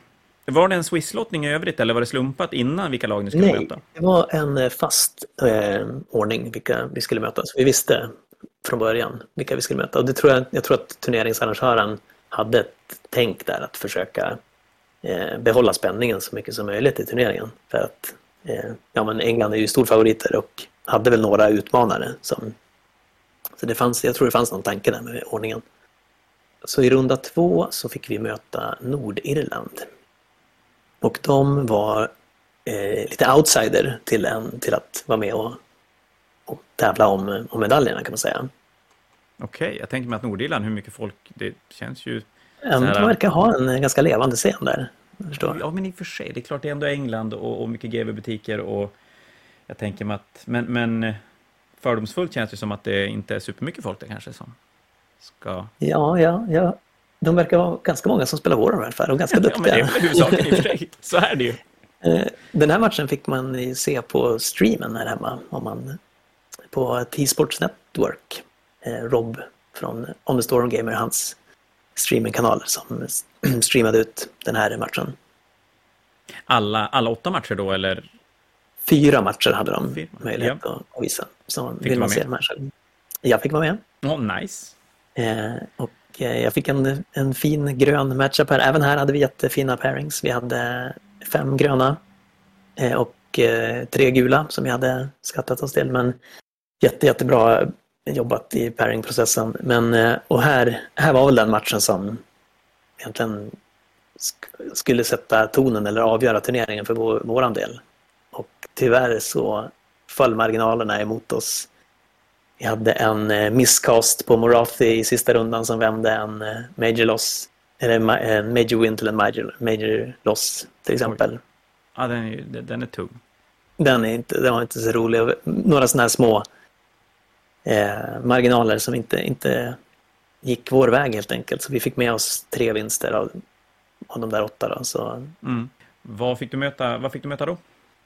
var det en swisslottning i övrigt eller var det slumpat innan vilka lag ni skulle Nej, möta? det var en eh, fast eh, ordning vilka vi skulle möta. Så vi visste från början vilka vi skulle möta. Och det tror jag, jag tror att turneringsarrangören hade ett tänk där att försöka eh, behålla spänningen så mycket som möjligt i turneringen. För att eh, ja, men England är ju storfavoriter och hade väl några utmanare. Som, så det fanns, jag tror det fanns någon tanke där med ordningen. Så i runda två så fick vi möta Nordirland. Och de var eh, lite outsider till, en, till att vara med och, och tävla om, om medaljerna kan man säga. Okej, okay, jag tänker mig att Nordirland, hur mycket folk, det känns ju de verkar ha en ganska levande scen där. Förstår. Ja, men i och för sig. Det är klart, det är ändå England och, och mycket GV-butiker och jag tänker mig att... Men, men fördomsfullt känns det som att det inte är supermycket folk där kanske som ska... Ja, ja, ja. De verkar vara ganska många som spelar Warhammer i alla fall och ganska duktiga. Ja, men det är huvudsaken i och för sig. Så är det ju. Eh, den här matchen fick man se på streamen här hemma om man, på T-Sports Network. Eh, Rob från On the Storm Gamer, hans streamingkanal som streamade ut den här matchen. Alla, alla åtta matcher då eller? Fyra matcher hade de Fyra. möjlighet ja. att visa. Så fick vill man se matchen. Jag fick vara med. Oh, nice. Eh, och eh, jag fick en, en fin grön matchup här. Även här hade vi jättefina pairings. Vi hade fem gröna eh, och eh, tre gula som vi hade skattat oss till. Men jätte, jättebra jobbat i pairingprocessen. Men, eh, och här, här var väl den matchen som egentligen skulle sätta tonen eller avgöra turneringen för vår, våran del. Och tyvärr så föll marginalerna emot oss. Vi hade en eh, misscast på Morathi i sista rundan som vände en eh, major loss, eller en major win till en major, major loss till exempel. Ja, den är, den är tung. den, är inte, den var inte så rolig. Några sådana här små eh, marginaler som inte, inte gick vår väg helt enkelt. Så vi fick med oss tre vinster av, av de där åtta. Då, så. Mm. Vad, fick du möta, vad fick du möta då?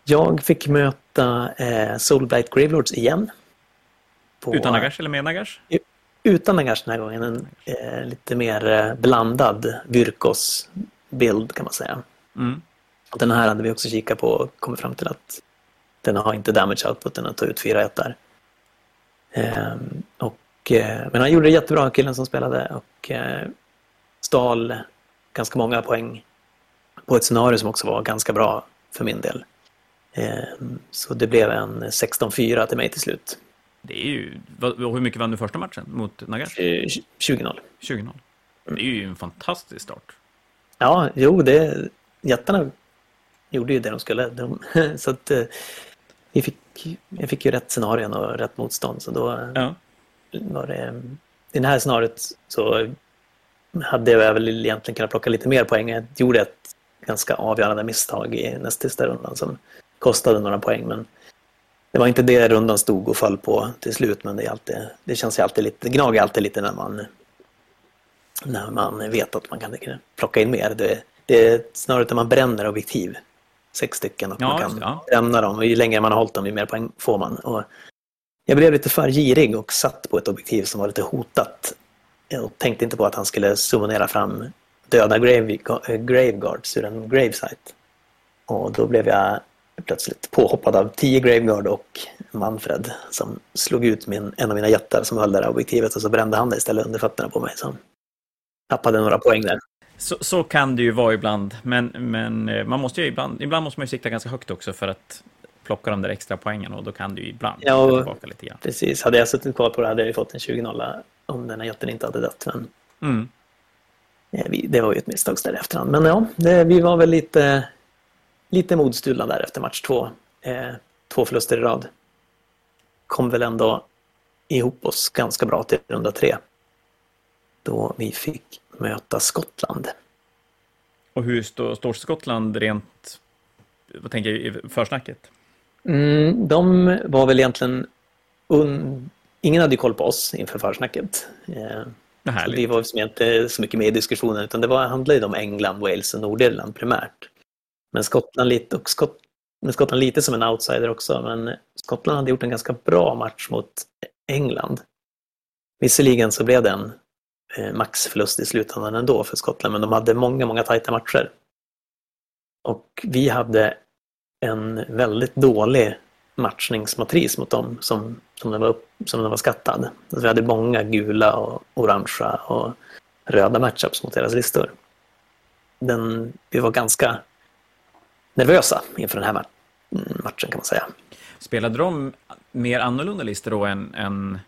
Jag fick möta eh, Soulblight Gravelords igen. På, utan Nagash eller med Nagash? Utan Nagash den här gången. En eh, lite mer eh, blandad Virkos-bild kan man säga. Mm. Den här hade vi också kikat på och kommit fram till att den har inte damage outputen att ta ut 4-1 där. Ehm, och, eh, men han gjorde det jättebra, killen som spelade, och eh, stal ganska många poäng på ett scenario som också var ganska bra för min del. Ehm, så det blev en 16-4 till mig till slut. Det är ju, hur mycket vann du första matchen mot Nagash? 20-0. 20-0. Det är ju en fantastisk start. Ja, jo, det, jättarna gjorde ju det de skulle. De, så att eh, vi fick, jag fick ju rätt scenarion och rätt motstånd. Så då ja. var det... I det här scenariot så hade jag väl egentligen kunnat plocka lite mer poäng. Jag gjorde ett ganska avgörande misstag i näst sista rundan som kostade några poäng. Men det var inte det rundan stod och föll på till slut. Men det, är alltid, det känns ju alltid lite, det gnager alltid lite när man, när man vet att man kan plocka in mer. Det, det är snarare att man bränner objektiv sex stycken och ja, man kan ja. lämna dem. Och ju längre man har hållit dem, ju mer poäng får man. Och jag blev lite för girig och satt på ett objektiv som var lite hotat. Jag tänkte inte på att han skulle summonera fram döda grave, graveguards ur en gravesite. Och då blev jag plötsligt påhoppad av tio graveguard och Manfred som slog ut min, en av mina jättar som höll det där objektivet och så brände han det istället under fötterna på mig. Så tappade några poäng där. Så, så, kan det ju vara ibland, men, men eh, man måste ju ibland, ibland måste man ju sikta ganska högt också för att plocka de där extra poängen och då kan du ju ibland ja, tillbaka lite grann. Precis, hade jag suttit kvar på det hade jag ju fått en 20-0 om den här jätten inte hade dött. Men, mm. det var ju ett misstag där efterhand. Men ja, det, vi var väl lite, lite modstulna där efter match två. Eh, två förluster i rad. Kom väl ändå ihop oss ganska bra till runda tre. Då vi fick möta Skottland. Och hur står, står Skottland rent, vad tänker jag, i försnacket? Mm, de var väl egentligen, un... ingen hade koll på oss inför försnacket. Eh, det var som inte så mycket med i diskussionen utan det var, handlade om England, Wales och Nordirland primärt. Men Skottland lite, och Skott, men Skottland lite som en outsider också, men Skottland hade gjort en ganska bra match mot England. Visserligen så blev det en Eh, Eh, maxförlust i slutändan ändå för Skottland, men de hade många, många tajta matcher. Och vi hade en väldigt dålig matchningsmatris mot dem som, som, den, var upp, som den var skattad. Alltså vi hade många gula och orangea och röda matchups mot deras listor. Den, vi var ganska nervösa inför den här matchen kan man säga. Spelade de mer annorlunda listor då än, än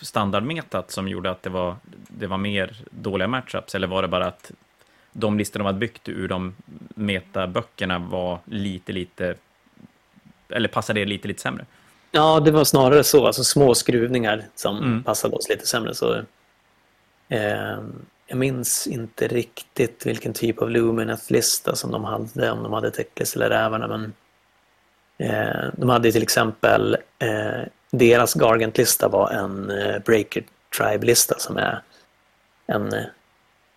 standardmetat som gjorde att det var, det var mer dåliga matchups? Eller var det bara att de listor de hade byggt ur de metaböckerna var lite, lite, eller passade det lite, lite sämre? Ja, det var snarare så, alltså små skruvningar som mm. passade oss lite sämre. Så, eh, jag minns inte riktigt vilken typ av Lumineth-lista som de hade, om de hade Teklis eller Rävarna, men eh, de hade till exempel eh, deras Gargant-lista var en eh, Breaker Tribe-lista som är en eh,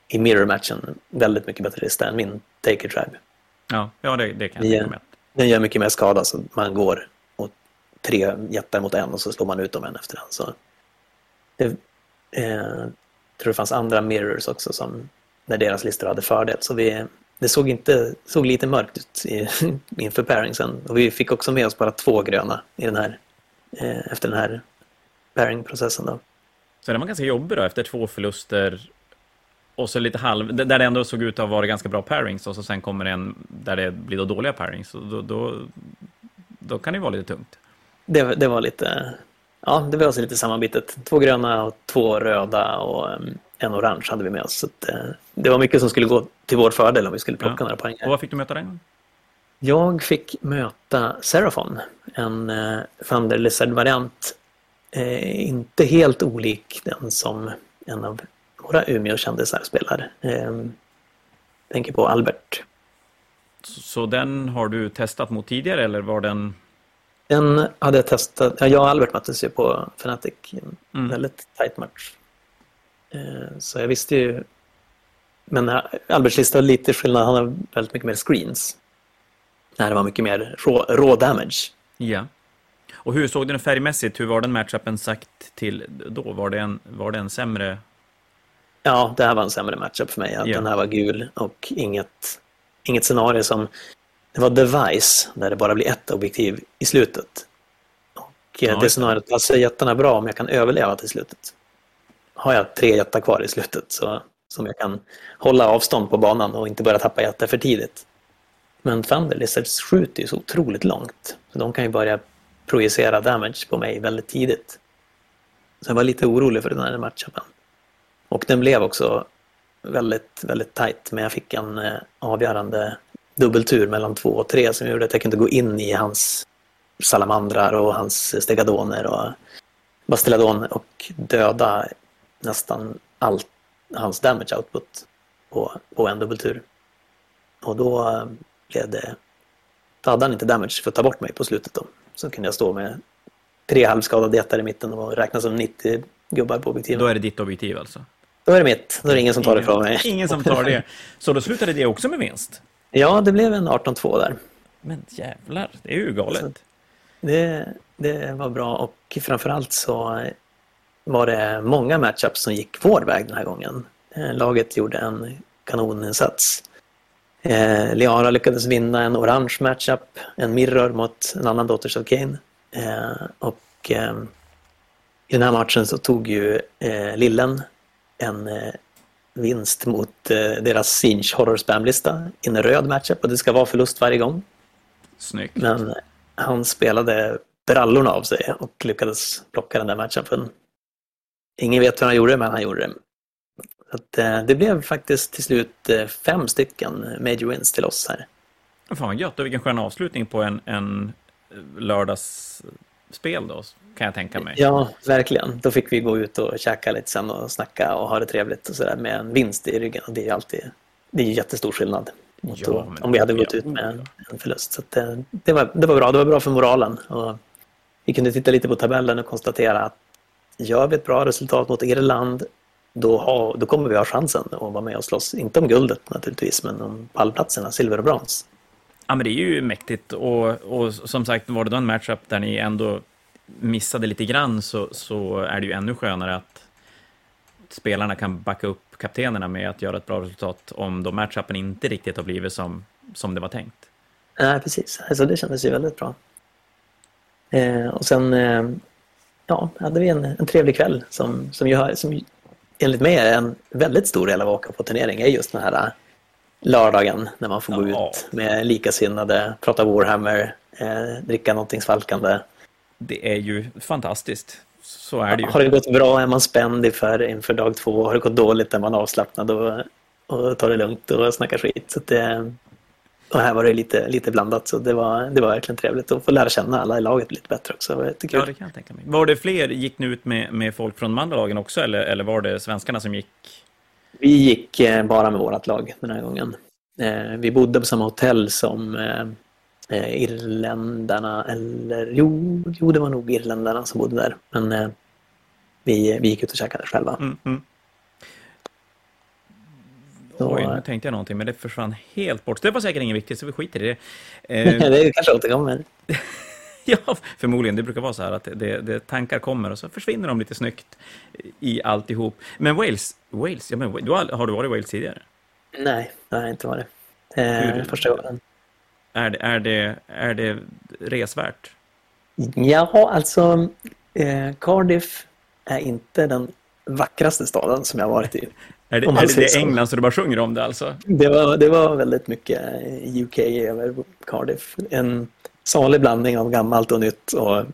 i Mirror-matchen väldigt mycket bättre lista än min Taker Tribe. Ja, ja det, det kan jag tänka mig. Den gör mycket mer skada så man går mot tre jättar mot en och så slår man ut dem en efter en. Så det, eh, tror det fanns andra mirrors också som där deras listor hade fördel. Så vi, det såg, inte, såg lite mörkt ut i, inför pairingsen. Och vi fick också med oss bara två gröna i den här efter den här pairing-processen. Då. Så den var ganska jobbig då, efter två förluster och så lite halv, där det ändå såg ut att vara ganska bra pairings och så sen kommer en där det blir då dåliga pairings. Då, då, då kan det vara lite tungt. Det, det var lite, ja det var alltså lite sammanbitet. Två gröna och två röda och en orange hade vi med oss. Så det, eh, det var mycket som skulle gå till vår fördel om vi skulle plocka ja. några poäng. Och vad fick du möta den jag fick möta Seraphon, en eh, Thunder Lizard-variant. Eh, inte helt olik den som en av våra Umeå-kändisar spelar. Eh, tänker på Albert. Så den har du testat mot tidigare eller var den Den hade jag testat. Ja, jag och Albert möttes ju på Fnatic. En Mm. väldigt tight match. Eh, Så jag visste ju... Men eh, Alberts lista har lite skillnad. Han har väldigt mycket mer screens. Det här var mycket mer raw, raw damage. Ja. Och hur såg den färgmässigt? Hur var den matchupen sagt till då? Var det en, var det en sämre... Ja, det här var en sämre matchup för mig. Att Ja. Den här var gul och inget, inget scenario som... Det var Device där det bara blir ett objektiv i slutet. Och eh, Ja, det det. scenariot passar jättarna bra om jag kan överleva till slutet. Har jag tre jättar kvar i slutet så, som jag kan hålla avstånd på banan och inte börja tappa jättar för tidigt. Men Thunderlizards skjuter ju så otroligt långt. Så de kan ju börja projicera damage på mig väldigt tidigt. Så jag var lite orolig för den här matchupen. Och den blev också väldigt, väldigt tight. Men jag fick en eh, avgörande dubbeltur mellan två och tre som gjorde att jag kunde gå in i hans salamandrar och hans stegadoner och bastiladon och döda nästan allt hans damage output på, på en dubbeltur. Och då eh, blev det... Då hade han inte damage för att ta bort mig på slutet då. Så kunde jag stå med tre halvskadade jättar i mitten och räkna som 90 gubbar på objektiven. Då är det ditt objektiv alltså? Då är det mitt. Då är det ingen som tar det från mig. Ingen som tar det. Så då slutade det också med vinst? Ja, det blev en 18-2 där. Men jävlar, det är ju galet. Det, det var bra och framförallt så var det många matchups som gick vår väg den här gången. Eh, Laget gjorde en kanoninsats. Eh, Liara lyckades vinna en orange matchup, en mirror mot en annan Daughters of Kane. Eh, och eh, i den här matchen så tog ju eh, Lillen en eh, vinst mot eh, deras Sinch Horror Spam-lista i en röd matchup och det ska vara förlust varje gång. Snyggt. Men han spelade brallorna av sig och lyckades plocka den där matchupen. Ingen vet hur han gjorde men han gjorde det. Så att, eh, det blev faktiskt till slut eh, fem stycken major wins till oss här. Fan vad gött, och vilken skön avslutning på en, en lördagsspel då, kan jag tänka mig. Ja, verkligen. Då fick vi gå ut och käka lite sen och snacka och ha det trevligt och sådär med en vinst i ryggen. Och det är alltid det är ju jättestor skillnad mot Ja, då, om vi hade gått ut med en, en förlust. Så att, eh, det, var, det var bra. Det var bra för moralen. Och vi kunde titta lite på tabellen och konstatera att gör vi ett bra resultat mot Irland då, har, då kommer vi ha chansen att vara med och slåss. Inte om guldet naturligtvis, men om pallplatserna, silver och brons. Ja, men det är ju mäktigt. Och, och som sagt, var det då en matchup där ni ändå missade lite grann så, så är det ju ännu skönare att spelarna kan backa upp kaptenerna med att göra ett bra resultat om då matchupen inte riktigt har blivit som, som det var tänkt. Nej, precis. Alltså, det kändes ju väldigt bra. Eh, och sen eh, ja, hade vi en, en trevlig kväll som, som, ju som enligt mig är en väldigt stor del av att åka på turnering är just den här eh, lördagen när man får gå Ja. ut med likasinnade, prata Warhammer, eh, dricka någonting svalkande. Det är ju fantastiskt. Så är det ju. Har det gått bra är man spänd inför, inför dag två. Har det gått dåligt är man avslappnad och, och tar det lugnt och snackar skit. Så det, och här var det lite, lite blandat så det var, det var verkligen trevligt att få lära känna alla i laget lite bättre också. Var jättekul. Ja, det kan jag tänka mig. Var det fler, gick ni ut med, med folk från de andra lagen också, eller, eller var det svenskarna som gick? Vi gick eh, bara med vårt lag den här gången. Eh, vi bodde på samma hotell som eh, irländarna, eller jo, jo, det var nog irländarna som bodde där. Men vi, vi gick ut och käkade själva. Mm, mm. Så, Oj, nu tänkte jag någonting, men det försvann helt bort. Det var säkert inget viktigt, så vi skiter i det. Eh, det kanske återkommer. ja, förmodligen. Det brukar vara så här att det, det, tankar kommer och så försvinner de lite snyggt i alltihop. Men Wales, Wales ja, men, du har, har du varit i Wales tidigare? Nej, det har jag inte varit. Eh, Hur- första gången. Är det, är det, är det resvärt? Ja, alltså eh, Cardiff är inte den vackraste staden som jag har varit i. Är det, är det. England så du bara sjunger om det alltså? Det var, det var väldigt mycket UK över Cardiff. En salig blandning av gammalt och nytt och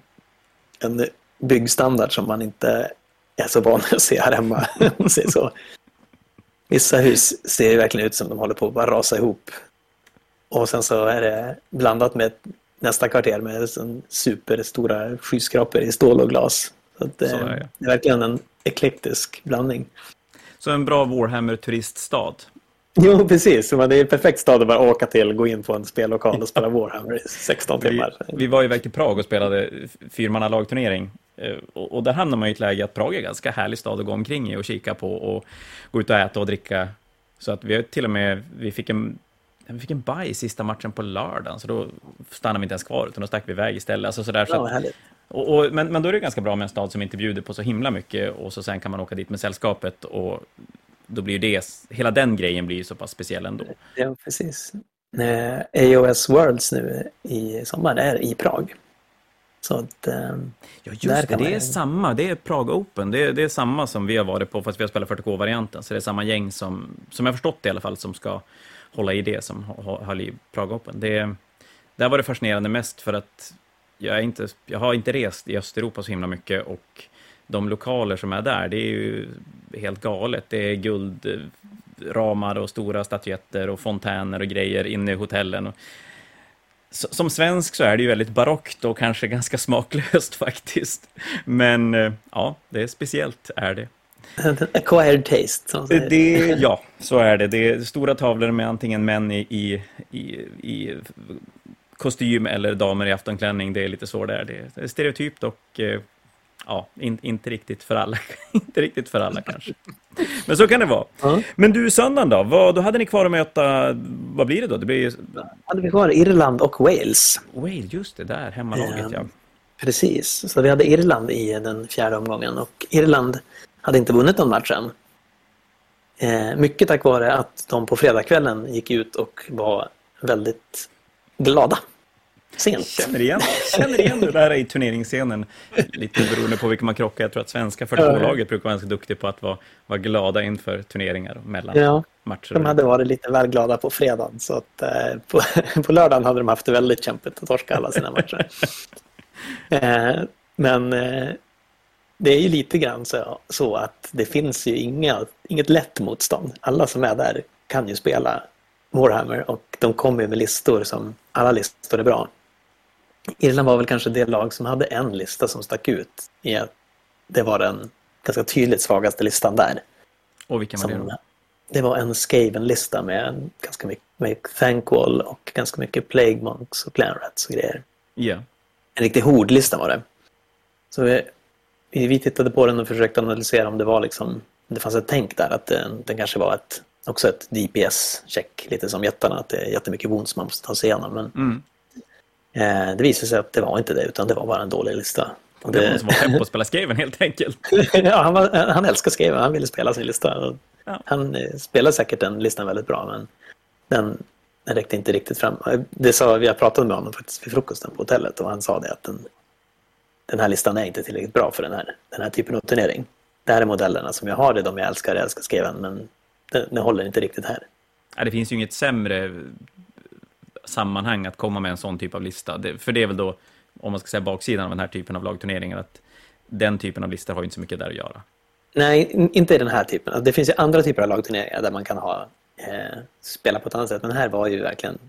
en byggstandard som man inte är så van att se här hemma. så. Vissa hus ser verkligen ut som de håller på att bara rasa ihop. Och sen så är det blandat med nästa kvarter med superstora skyskrapor i stål och glas. Så att, det, Så är det. det är verkligen en eklektisk blandning. Så en bra Warhammer-turiststad. Jo, precis. Det är en perfekt stad att bara åka till, gå in på en spellokal och spela Warhammer i 16 timmar. Vi, vi var iväg till Prag och spelade fyrmanna lagturnering. Eh, och, och där hamnar man i ett läge att Prag är en ganska härlig stad att gå omkring i och kika på och gå ut och äta och dricka. Så att vi till och med, vi fick en vi fick en baj sista matchen på lördagen, så då stannade vi inte ens kvar, utan då stack vi iväg istället. Alltså sådär, så att, och, och, men, men då är det ganska bra med en stad som inte bjuder på så himla mycket, och så sen kan man åka dit med sällskapet, och då blir det, hela den grejen blir så pass speciell ändå. Ja, precis. Eh, AOS Worlds nu i sommar är i Prag. Så att, eh, ja, just det, det är samma. Det är Prag Open. Det är, det är samma som vi har varit på, fast vi har spelat 40K-varianten. Så det är samma gäng som, som jag förstått det i alla fall, som ska hålla i det som höll i Praga Open. Det, där var det fascinerande mest för att jag, inte, jag har inte rest i Östeuropa så himla mycket och de lokaler som är där, det är ju helt galet. Det är guldramar och stora statyetter och fontäner och grejer inne i hotellen. Som svensk så är det ju väldigt barockt och kanske ganska smaklöst faktiskt. Men eh, ja, det är speciellt är det. Acquired taste. Som säger. Det, ja, så är det. Det är stora tavlor med antingen män i, i, i, i kostym eller damer i aftonklänning. Det är lite så där. Det är stereotypt och eh, ja, in, inte riktigt för alla. inte riktigt för alla kanske. Men så kan det vara. Mm. Men du, söndagen då? Vad, då hade ni kvar att möta, vad blir det då? Det blir... hade vi kvar Irland och Wales. Wales, just det, där, hemmalaget ja. Precis, så vi hade Irland i den fjärde omgången och Irland hade inte vunnit någon match än. Eh, mycket tack vare att de på fredagskvällen gick ut och var väldigt glada. Sent. Känner igen, känner igen det där i turneringsscenen. Lite beroende på vilka man krockar. Jag tror att svenska 42-laget brukar vara ganska duktiga på att vara, vara glada inför turneringar mellan ja, matcher. De hade varit lite väl glada på fredagen. Så att, eh, på, på lördagen hade de haft det väldigt kämpigt att torska alla sina matcher. eh, men eh, det är ju lite grann så, så, att det finns ju inga, inget lätt motstånd. Alla som är där kan ju spela Warhammer och de kommer med listor som alla listor är bra. Irland var väl kanske det lag som hade en lista som stack ut i att det var den ganska tydligt svagaste listan där. Och vilken var det då? Det var en Skaven-lista med ganska mycket med Thankwall och ganska mycket Plague Monks och Clanrats och grejer. Yeah. En riktig hordlista var det. Så vi, vi tittade på den och försökte analysera om det var liksom, det fanns ett tänk där att den, den kanske var ett, också ett DPS-check, lite som jättarna, att det är jättemycket wounds man måste ta sig igenom. Men mm. eh, det visade sig att det var inte det, utan det var bara en dålig lista. Och det var någon som var pepp på att spela Skaven helt enkelt. ja, han, var, han älskar Skaven, han ville spela sin lista. Ja. Han eh, spelade säkert den listan väldigt bra, men den, den räckte inte riktigt fram. Det sa, vi har pratat med honom faktiskt vid frukosten på hotellet och han sa det att den, den här listan är inte tillräckligt bra för den här, den här typen av turnering. Det här är modellerna som jag har, det är de jag älskar, jag älskar skriven, men det, det håller inte riktigt här. Ja, det finns ju inget sämre sammanhang att komma med en sån typ av lista. Det, för det är väl då, om man ska säga baksidan av den här typen av lagturneringar, att den typen av listor har inte så mycket där att göra. Nej, inte i den här typen. Det finns ju andra typer av lagturneringar där man kan ha eh, spela på ett annat sätt. Men här var ju verkligen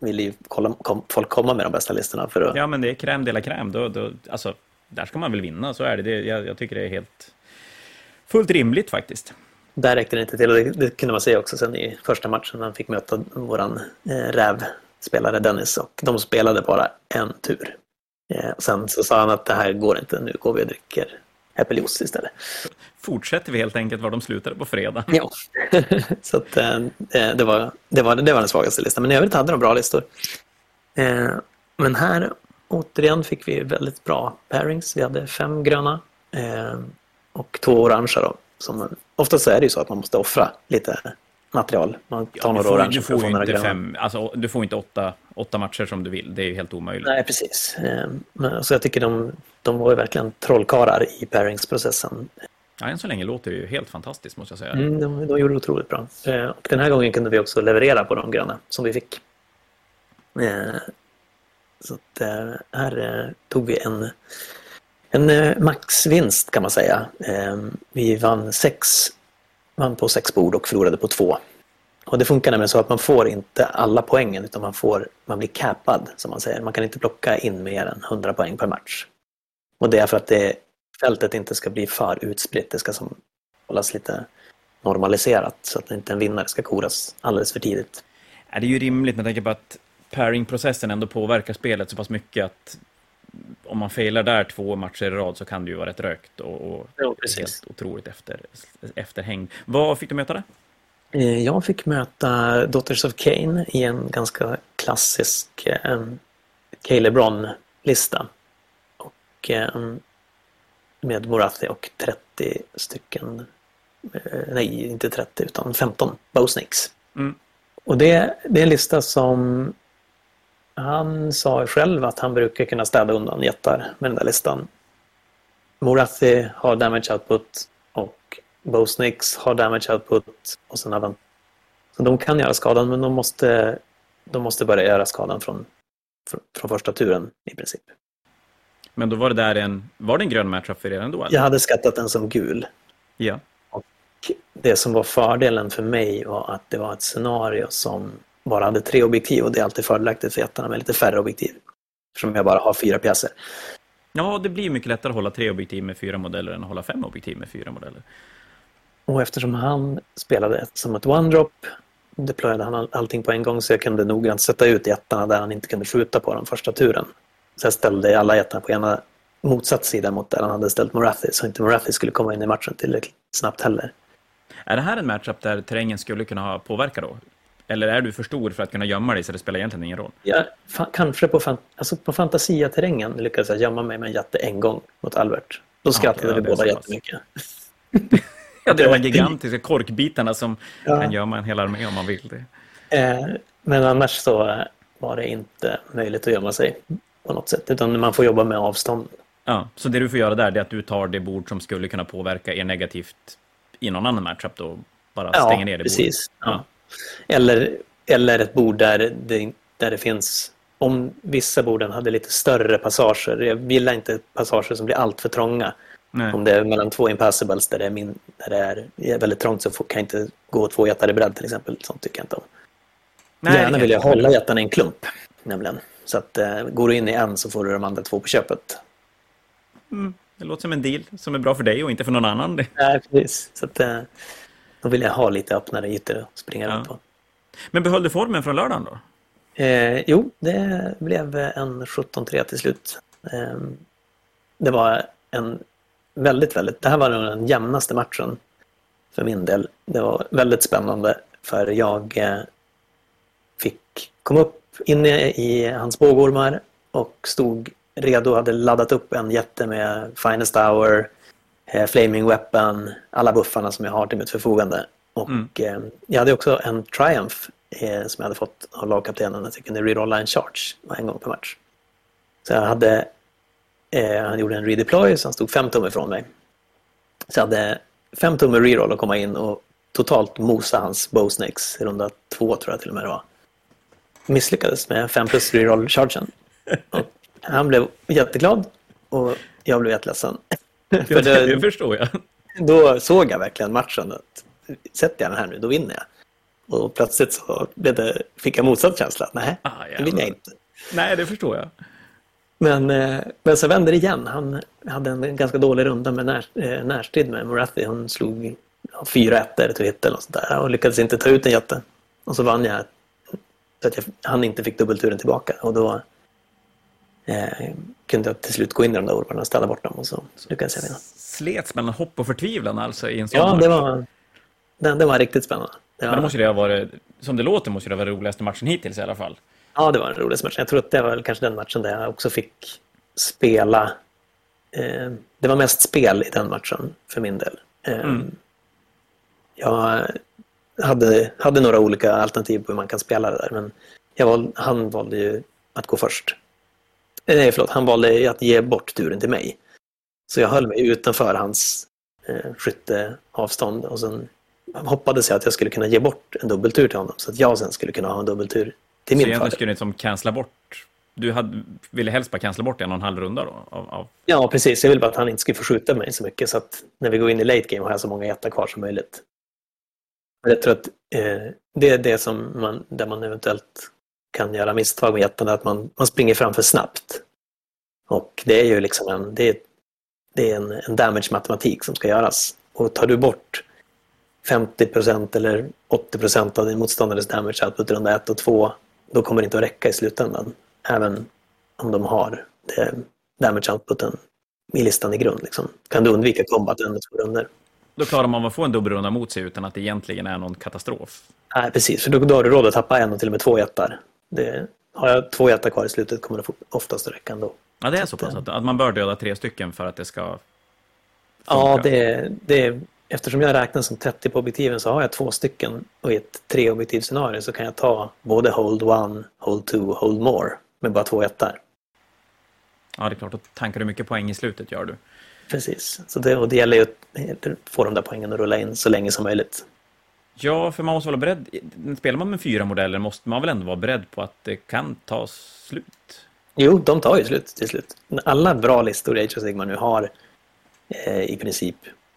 vill ju kolla, kom, folk komma med de bästa listorna. För att... Ja, men det är crème de la crème. Då, då, alltså, där ska man väl vinna, så är det. det jag, jag, tycker det är helt fullt rimligt faktiskt. Där räckte det inte till och det, det kunde man se också sen i första matchen när han fick möta våran eh, rävspelare Dennis och de spelade bara en tur. Eh, och sen så sa han att det här går inte, nu går vi och dricker äppeljuice istället. Fortsätter vi helt enkelt var de slutade på fredag. Ja, så att, eh, det, var, det, var, det var den svagaste listan. Men i övrigt hade de bra listor. Eh, men här återigen fick vi väldigt bra pairings. Vi hade fem gröna eh, och två orangea. Då, som, oftast är det ju så att man måste offra lite material. Man tar ja, några orange du får, får inte fem, alltså, du får inte åtta, åtta matcher som du vill. Det är ju helt omöjligt. Nej, precis. Men, så jag tycker de, de var ju verkligen trollkarlar i pairingsprocessen. Ja, än så länge låter det ju helt fantastiskt måste jag säga. Mm, de, de gjorde det otroligt bra. Eh, och den här gången kunde vi också leverera på de gröna som vi fick. Eh, så att, eh, här tog vi en, en eh, maxvinst kan man säga. Ehm, vi vann, sex, vann på sex bord och förlorade på två. Och det funkar nämligen så att man får inte alla poängen utan man, får, man blir capad som man säger. Man kan inte plocka in mer än 100 poäng per match. Och det är för att det fältet inte ska bli för utspritt. Det ska som hållas lite normaliserat så att inte en vinnare ska koras alldeles för tidigt. Det är ju rimligt med tanke på att pairing-processen ändå påverkar spelet så pass mycket att om man failar där två matcher i rad så kan det ju vara rätt rökt och, och Ja, helt otroligt efter, efterhäng. Vad fick du möta där? Eh, Jag fick möta Daughters of Cain i en ganska klassisk eh, K-LeBron-lista. Och eh, med Morathi och 30 stycken, eh, nej inte 30 utan 15 Bowsnakes. Mm. Och det, det är en lista som han sa själv att han brukar kunna städa undan jättar med den där listan. Morathi har damage output och Bowsnakes har damage output och sen han... Så de kan göra skadan men de måste, de måste börja göra skadan från, från, första turen i princip. Men då var det där en, var det en grön matchup för er ändå? Eller? Jag hade skattat den som gul. Ja. Det som var fördelen för mig var att det var ett scenario som bara hade tre objektiv och det är alltid fördelaktigt för jättarna med lite färre objektiv. Eftersom jag bara har fyra pjäser. Ja, det blir mycket lättare att hålla tre objektiv med fyra modeller än att hålla fem objektiv med fyra modeller. Och eftersom han spelade som ett one-drop deployade han all, allting på en gång så jag kunde noggrant sätta ut jättarna där han inte kunde skjuta på den första turen. Så jag ställde alla jättarna på ena motsatt sida mot där han hade ställt Morathi så inte Morathi skulle komma in i matchen tillräckligt snabbt heller. Är det här en matchup där terrängen skulle kunna ha påverkat då? Eller är du för stor för att kunna gömma dig så det spelar egentligen ingen roll? Ja, kanske på, fan alltså på Fantasia-terrängen lyckades jag gömma mig med en jätte en gång mot Albert. Då skrattade ja, vi det är båda jättemycket. Ja, det är de här gigantiska korkbitarna som Ja. kan gömma en hel armé om man vill det. Eh, men annars så var det inte möjligt att gömma sig på något sätt. Utan man får jobba med avstånd. Ja, så det du får göra där är att du tar det bord som skulle kunna påverka er negativt i någon annan matchup då. Bara Ja, stänger ner det precis. bordet. Ja. Eller, eller ett bord där det, där det finns... Om vissa borden hade lite större passager. Jag gillar inte passager som blir allt för trånga. Nej. Om det är mellan två impassibles där det är, min, där det är, väldigt trångt så får, kan jag inte gå två jättar i bredd till exempel. Sånt tycker jag inte om. Nej, Gärna vill jag hålla jättarna i en klump. Nämligen. Så att eh, går du in i en så får du de andra två på köpet. Mm, det låter som en deal som är bra för dig och inte för någon annan. Nej, precis. Så att, eh, då vill jag ha lite öppnare ytor att springa Ja. runt på. Men behöll du formen från lördagen då? Eh, jo, det blev en 17-3 till slut. Eh, det var en väldigt, väldigt... Det här var nog den jämnaste matchen för min del. Det var väldigt spännande för jag eh, fick komma upp inne i hans bågormar och stod redo, hade laddat upp en jätte med Finest Hour, Flaming Weapon, alla buffarna som jag har till mitt förfogande. Och Mm. eh, jag hade också en Triumph eh, som jag hade fått av lagkaptenen att jag kunde rerolla en charge en gång per match. Så jag hade, eh, han gjorde en redeploy så han stod fem tum ifrån mig. Så jag hade fem tum reroll att komma in och totalt mosa hans bowsnakes i runda två tror jag till och med det var. Misslyckades med fem plus reroll-chargen. Han blev jätteglad och jag blev jätteledsen. För det, det förstår jag. då såg jag verkligen matchen. Att, sätter jag den här nu, då vinner jag. Och plötsligt så blev det, fick jag motsatt känsla. Nej, Ah, det vill jag inte. Nej, det förstår jag. Men, eh, men så vände det igen. Han hade en ganska dålig runda med när, eh, närstrid med Morathi. Hon slog fyra ettor till hit eller något sånt där och lyckades inte ta ut en jätte. Och så vann jag så att jag, han inte fick dubbelturen tillbaka. Och då eh, kunde jag till slut gå in i de där ormarna och ställa bort dem och så lyckades jag vinna. Slets mellan hopp och förtvivlan alltså i en sån Ja, det var, den, den var riktigt spännande. Det Men var, det måste det ha varit, som det låter, måste det vara roligaste matchen hittills i alla fall. Ja, det var den roligaste matchen. Jag tror att det var kanske den matchen där jag också fick spela. Eh, det var mest spel i den matchen för min del. Eh, Mm. Jag hade, hade några olika alternativ på hur man kan spela det där, men jag val, han valde ju att gå först. Nej, förlåt, han valde att ge bort turen till mig. Så jag höll mig utanför hans eh, skytteavstånd och sen hoppades jag att jag skulle kunna ge bort en dubbeltur till honom så att jag sen skulle kunna ha en dubbeltur till Så min egentligen fördel. skulle ni som cancella bort... Du hade, ville helst bara cancella bort en och en halv runda då? Av, av, Ja, precis. Jag vill bara att han inte ska få skjuta mig så mycket så att när vi går in i late game har jag så många jättar kvar som möjligt. Men Jag tror att eh, det är det som man, där man eventuellt kan göra misstag med jättarna, att man, man springer fram för snabbt. Och det är ju liksom en, det är, det är en, en damage-matematik som ska göras. Och tar du bort 50% eller 80% av din motståndares damage output runda 1 och 2, då kommer det inte att räcka i slutändan. Även om de har det damage outputen i listan i grund. Liksom. Kan du undvika combat en och två runder. Då klarar man att få en dubbelrunda mot sig utan att det egentligen är någon katastrof. Nej, precis. För då, då har du råd att tappa en och till och med två jättar. Det, har jag två jättar kvar i slutet kommer det oftast räcka ändå. Ja, det är så pass att, att man bör döda tre stycken för att det ska funka. Ja, det, det, eftersom jag räknar som 30 på objektiven så har jag två stycken och i ett treobjektivscenario så kan jag ta både hold one, hold two hold more med bara två jättar. Ja, det är klart. Då tankar du mycket poäng i slutet, gör du. Precis. Så det, och det gäller ju att få de där poängen att rulla in så länge som möjligt. Ja, för man måste vara beredd. Spelar man med fyra modeller måste man väl ändå vara beredd på att det kan ta slut? Jo, de tar ju slut till slut. Alla bra listor i Age of Sigmar nu har eh, i princip,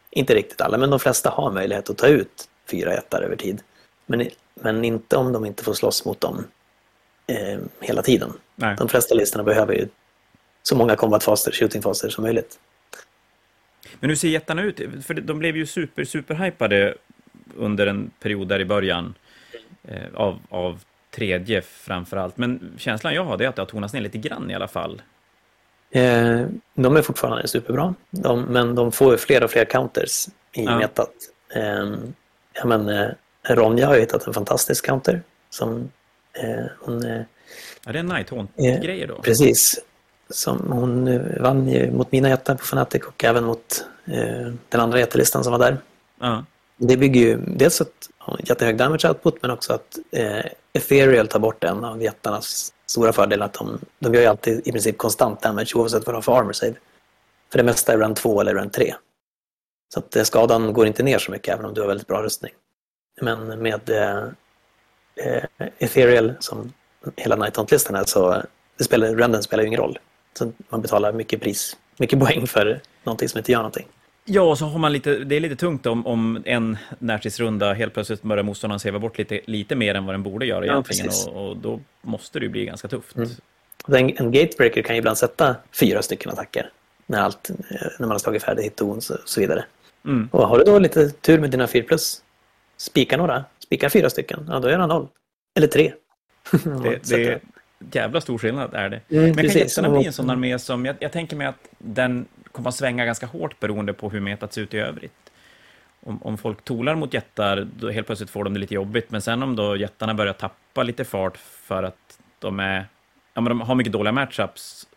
inte riktigt alla, men de flesta har möjlighet att ta ut fyra jättar över tid. Men, men inte om de inte får slåss mot dem eh, hela tiden. Nej. De flesta listorna behöver ju så många combatfaser, shootingfaser som möjligt. Men hur ser jättarna ut? För de blev ju super, super hypade under en period där i början eh, av, av tredje framför allt. Men känslan jag har är att det har tonats ner lite grann i alla fall. Eh, de är fortfarande superbra, de, men de får fler och fler counters i ja. metat. Eh, ja, men, eh, Ronja har ju hittat en fantastisk counter. Som, eh, hon, eh, ja, det är Nighthaunt-grejer då? Precis. Som hon vann ju mot mina jättar på Fnatic och även mot den andra jättelistan som var där. Ja. Det bygger ju dels att ha jättehög damage output men också att eh, Ethereal tar bort en av jättarnas stora fördelar. Att de, de gör ju alltid i princip konstant damage oavsett vad de har för armor save. För det mesta är run 2 eller run 3. Så att eh, skadan går inte ner så mycket även om du har väldigt bra rustning. Men med eh, eh Ethereal som hela Nighthaunt-listan är så det spelar, renden spelar ju ingen roll. Så man betalar mycket pris, mycket poäng för någonting som inte gör någonting. Ja, så har man lite, det är lite tungt om, om en närtidsrunda helt plötsligt börjar motståndaren seva bort lite, lite mer än vad den borde göra egentligen. Ja, och, och, då måste det ju bli ganska tufft. Mm. En, en gatebreaker kan ju ibland sätta fyra stycken attacker när, allt, när man har slagit färdigt hit och så vidare. Mm. Och har du då lite tur med dina 4 plus, spika några, spika fyra stycken, ja då gör han noll. Eller tre. det, det är jävla stor skillnad är det. Mm, Men kan jättarna bli en sån armé som, jag, jag tänker mig att den kommer att svänga ganska hårt beroende på hur metat ser ut i övrigt. Om, om folk tolar mot jättar, då helt plötsligt får de det lite jobbigt. Men sen om då jättarna börjar tappa lite fart för att de, är, ja, men de har mycket dåliga matchups,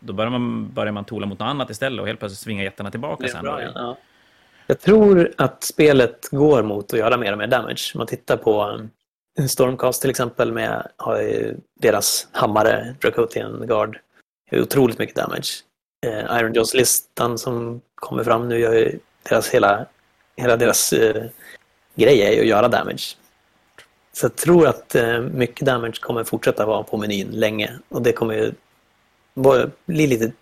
då börjar man, börjar man tola mot något annat istället och helt plötsligt svingar jättarna tillbaka sen. Bra, ja. Jag tror att spelet går mot att göra mer och mer damage. Om man tittar på um, Stormcast till exempel med har deras hammare, Dracotian Guard, otroligt mycket damage eh, Iron Jaws-listan som kommer fram nu gör ju deras hela, hela deras eh, grej är ju att göra damage. Så jag tror att eh, mycket damage kommer fortsätta vara på menyn länge och det kommer ju bli lite,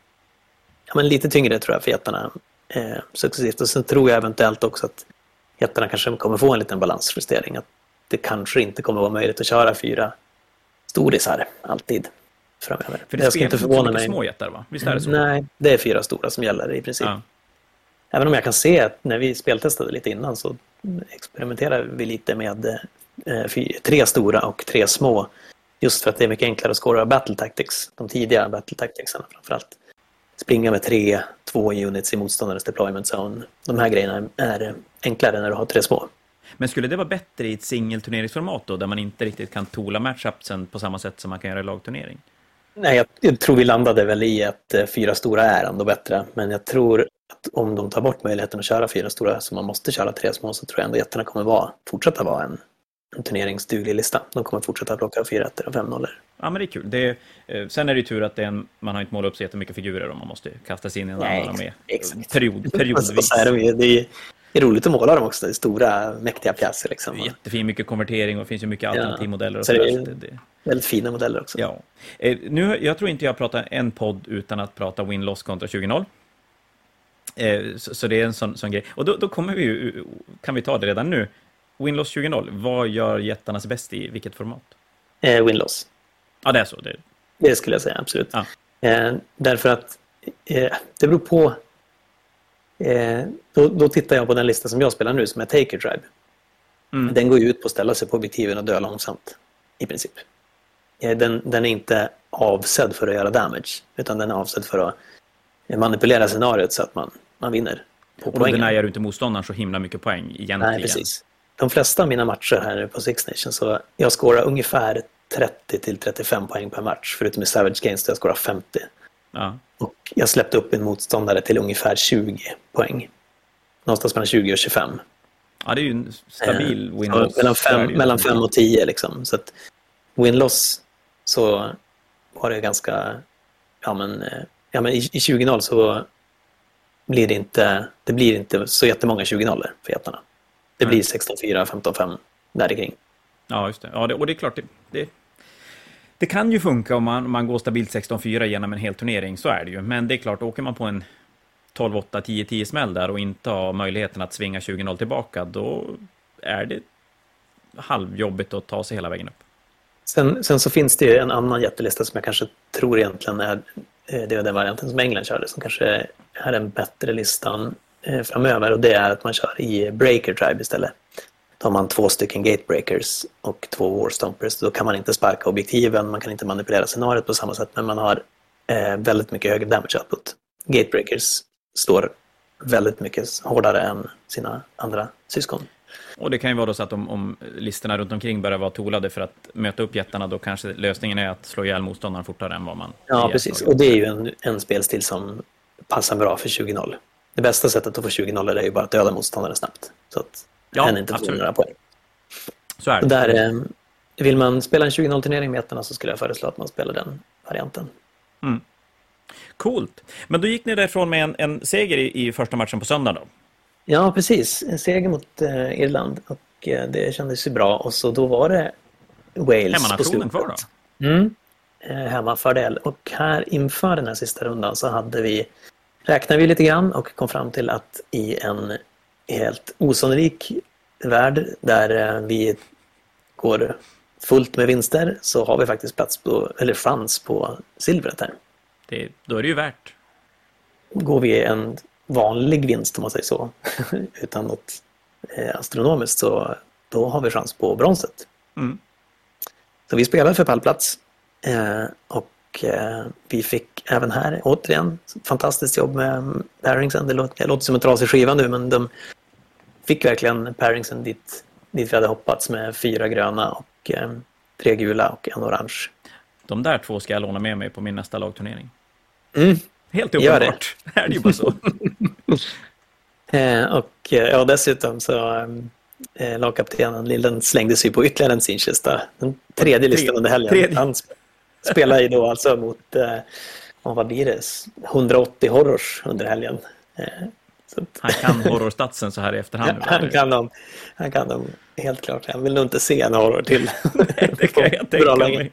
ja, men lite tyngre tror jag för jättarna eh, successivt. Och sen tror jag eventuellt också att jättarna kanske kommer få en liten balansjustering. Att det kanske inte kommer vara möjligt att köra fyra storisar alltid framöver. För det jag ska inte förvåna mig. små jättar va? Visst är det så? Nej, det är fyra stora som gäller i princip. Ja. Även om jag kan se att när vi speltestade lite innan så experimenterade vi lite med eh, tre stora och tre små. Just för att det är mycket enklare att skåra battle tactics, de tidiga battle tacticsarna framförallt. Springa med tre, två units i motståndarens deployment zone. De här grejerna är enklare när du har tre små. Men skulle det vara bättre i ett singelturneringsformat då, där man inte riktigt kan tola matchupsen på samma sätt som man kan göra i lagturnering? Nej, jag, jag, tror vi landade väl i att eh, fyra stora är ändå bättre. Men jag tror att om de tar bort möjligheten att köra fyra stora så man måste köra tre små så tror jag ändå jättarna kommer vara, fortsätta vara en, en turneringsduglig lista. De kommer fortsätta plocka fyra ettor och fem nollor. Ja, men det är kul. Det är, eh, sen är det ju tur att en, man har inte målat upp så jättemycket figurer och man måste kasta sig in i en annan med period, periodvis. Så är det, det, är, är roligt att måla dem också, det är stora mäktiga pjäser. Liksom. Jättefin, mycket konvertering och det finns ju mycket alternativmodeller. Och så, så det, är, det, Väldigt fina modeller också. Ja. Eh, nu, jag tror inte jag pratar en podd utan att prata win-loss kontra 20-0. Eh, så, så, det är en sån, sån grej. Och då, då, kommer vi ju, kan vi ta det redan nu. Win-loss 20-0, vad gör jättarnas bäst i vilket format? Eh, win-loss. Ja, det är så? Det, det skulle jag säga, absolut. Ja. Eh, därför att eh, det beror på Eh, då, då tittar jag på den lista som jag spelar nu som är Taker Tribe. Mm. Den går ju ut på att ställa sig på objektiven och dö långsamt. I princip. Eh, Den, den är inte avsedd för att göra damage. Utan den är avsedd för att manipulera scenariot så att man, man vinner på Och då deniar du inte motståndaren så himla mycket poäng egentligen. Nej, precis. De flesta av mina matcher här på Six Nations så jag skårar ungefär 30 till 35 poäng per match. Förutom i Savage Games där jag skårar 50. Ja. Och jag släppte upp en motståndare till ungefär 20 poäng. Någonstans mellan 20 och 25. ja, det är ju en stabil Eh, win-loss. Mellan Så är det 5 ju. mellan fem och 10 liksom. Så att win-loss så var det ganska... Ja men, eh, ja, men i, i 20-0 så blir det inte, det blir inte så jättemånga 20-0 för jättarna. Det blir 16-4, 15-5 där kring. Ja, just det. Ja, det och det är klart, det, det, det kan ju funka om man, om man går stabilt 16-4 genom en hel turnering, så är det ju. Men det är klart, åker man på en 12-8, 10-10 smäll där och inte har möjligheten att svinga 20-0 tillbaka, då är det halvjobbigt att ta sig hela vägen upp. Sen, sen så finns det ju en annan jättelista som jag kanske tror egentligen är eh, det är den varianten som England körde som kanske är den bättre listan eh, framöver och det är att man kör i Breaker Drive istället. Då har man två stycken Gatebreakers och två Warstompers. Då kan man inte sparka objektiven, man kan inte manipulera scenariot på samma sätt men man har eh, väldigt mycket högre damage output. Gatebreakers står väldigt mycket hårdare än sina andra syskon. Och det kan ju vara då så att om, om listorna runt omkring börjar vara toolade för att möta upp jättarna, då kanske lösningen är att slå ihjäl motståndaren fortare än vad man... Ja, precis. Och det är ju en, en spelstil som passar bra för 20-0. Det bästa sättet att få 20-0 är ju bara att döda motståndaren snabbt. Så att Ja, hen inte får absolut. några poäng. Så är det. där, eh, vill man spela en 20-0-turnering med jättarna så skulle jag föreslå att man spelar den varianten. Coolt. Men då gick ni därifrån med en, en seger i, i första matchen på söndag då? Ja, precis. En seger mot eh, Irland och eh, det kändes ju bra. Och så då var det Wales på slutet. kvar då? Mm. Eh, hemmafördel. Och här inför den här sista rundan så hade vi, räknade vi lite grann och kom fram till att i en helt osannolik värld där eh, vi går fullt med vinster så har vi faktiskt plats på, eller chans på silvret här. Det, då är det ju värt. Går vi en vanlig vinst om man säger så, utan något eh, astronomiskt så då har vi chans på bronset. Mm. Så vi spelade för pallplats eh, och eh, vi fick även här återigen fantastiskt jobb med Paringsen. Det låter, det låter som en trasig skiva nu men de fick verkligen Paringsen dit, dit vi hade hoppats med fyra gröna och tre gula och en orange. De där två ska jag låna med mig på min nästa lagturnering. Mm. Helt det. uppenbart. Det är det ju bara så. Eh, och eh, ja, dessutom så eh, lagkaptenen Lillen slängde sig på ytterligare en sinkista. Den tredje listan under helgen. Tredje. Han sp- spelar ju då alltså mot, eh, ja, vad blir det, 180 horrors under helgen. Eh, Han kan horrorstatsen så här i efterhand. nu, han, kan dem, han kan dem helt klart. Han vill nog inte se en horror till. Det kan jag tänka mig.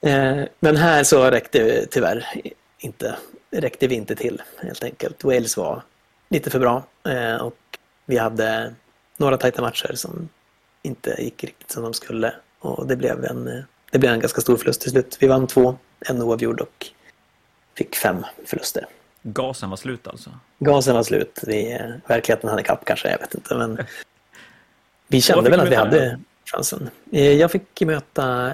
Eh, Men här så räckte tyvärr inte, räckte vi inte till helt enkelt. Wales var lite för bra eh, och vi hade några tajta matcher som inte gick riktigt som de skulle och det blev en, eh, det blev en ganska stor förlust till slut. Vi vann två, en oavgjord och fick fem förluster. Gasen var slut alltså. Gasen var slut. Vi, verkligheten hade kapp kanske, jag vet inte. Men vi kände väl att vi hade chansen. Jag fick möta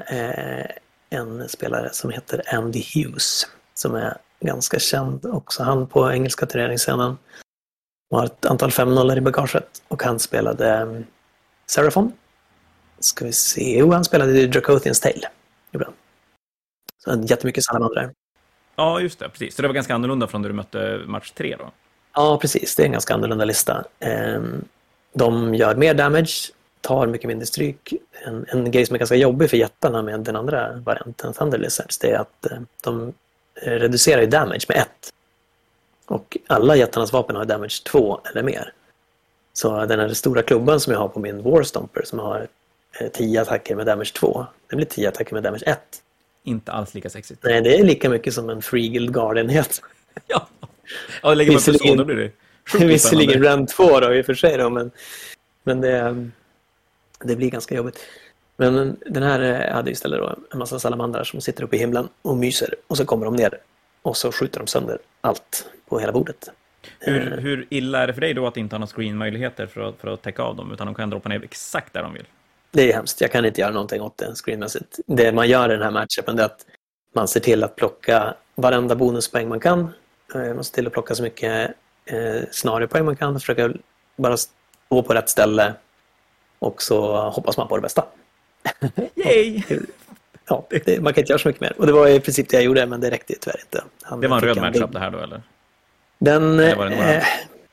en spelare som heter Andy Hughes. Som är ganska känd också. Han på engelska turneringsscenen. Har ett antal 5-0 i bagaget. Och han spelade eh, Seraphon. Ska vi se. Jo, han spelade i Dracothians Tale. han. Så jättemycket salamandrar. Ja, just det. Precis. Så det var ganska annorlunda från när du mötte match tre då? Ja, precis. Det är en ganska annorlunda lista. Ehm, De gör mer damage, tar mycket mindre stryk. En, en grej som är ganska jobbig för jättarna med den andra varianten, Thunder Lizards, det är att eh, de eh, reducerar ju damage med ett. Och alla jättarnas vapen har damage två eller mer. Så den här stora klubban som jag har på min Warstomper som har eh, 10 attacker med damage 2, det blir 10 attacker med damage 1. Inte alls lika sexigt. Nej, det är lika mycket som en Free Guild Guardian-het. Ja, ja lägger man på så då blir det Visserligen. Rand 2 då i och för sig då, men, men det, det blir ganska jobbigt. Men den här eh, hade istället då en massa salamandrar som sitter uppe i himlen och myser och så kommer de ner och så skjuter de sönder allt på hela bordet. Hur, hur illa är det för dig då att inte ha några screen-möjligheter för att, för att täcka av dem, utan de kan droppa ner exakt där de vill? Det är hemskt. Jag kan inte göra någonting åt det screenmässigt. Det man gör i den här matchupen är att man ser till att plocka varenda bonuspoäng man kan. Eh, man ser till att plocka så mycket eh, scenariopoäng man kan. Försöka bara stå på rätt ställe och så hoppas man på det bästa. Yay! ja, det, man kan inte göra så mycket mer. Och det var i princip det jag gjorde, men det räckte ju tyvärr inte. Han det var en röd matchup det här då, eller? Den, eh,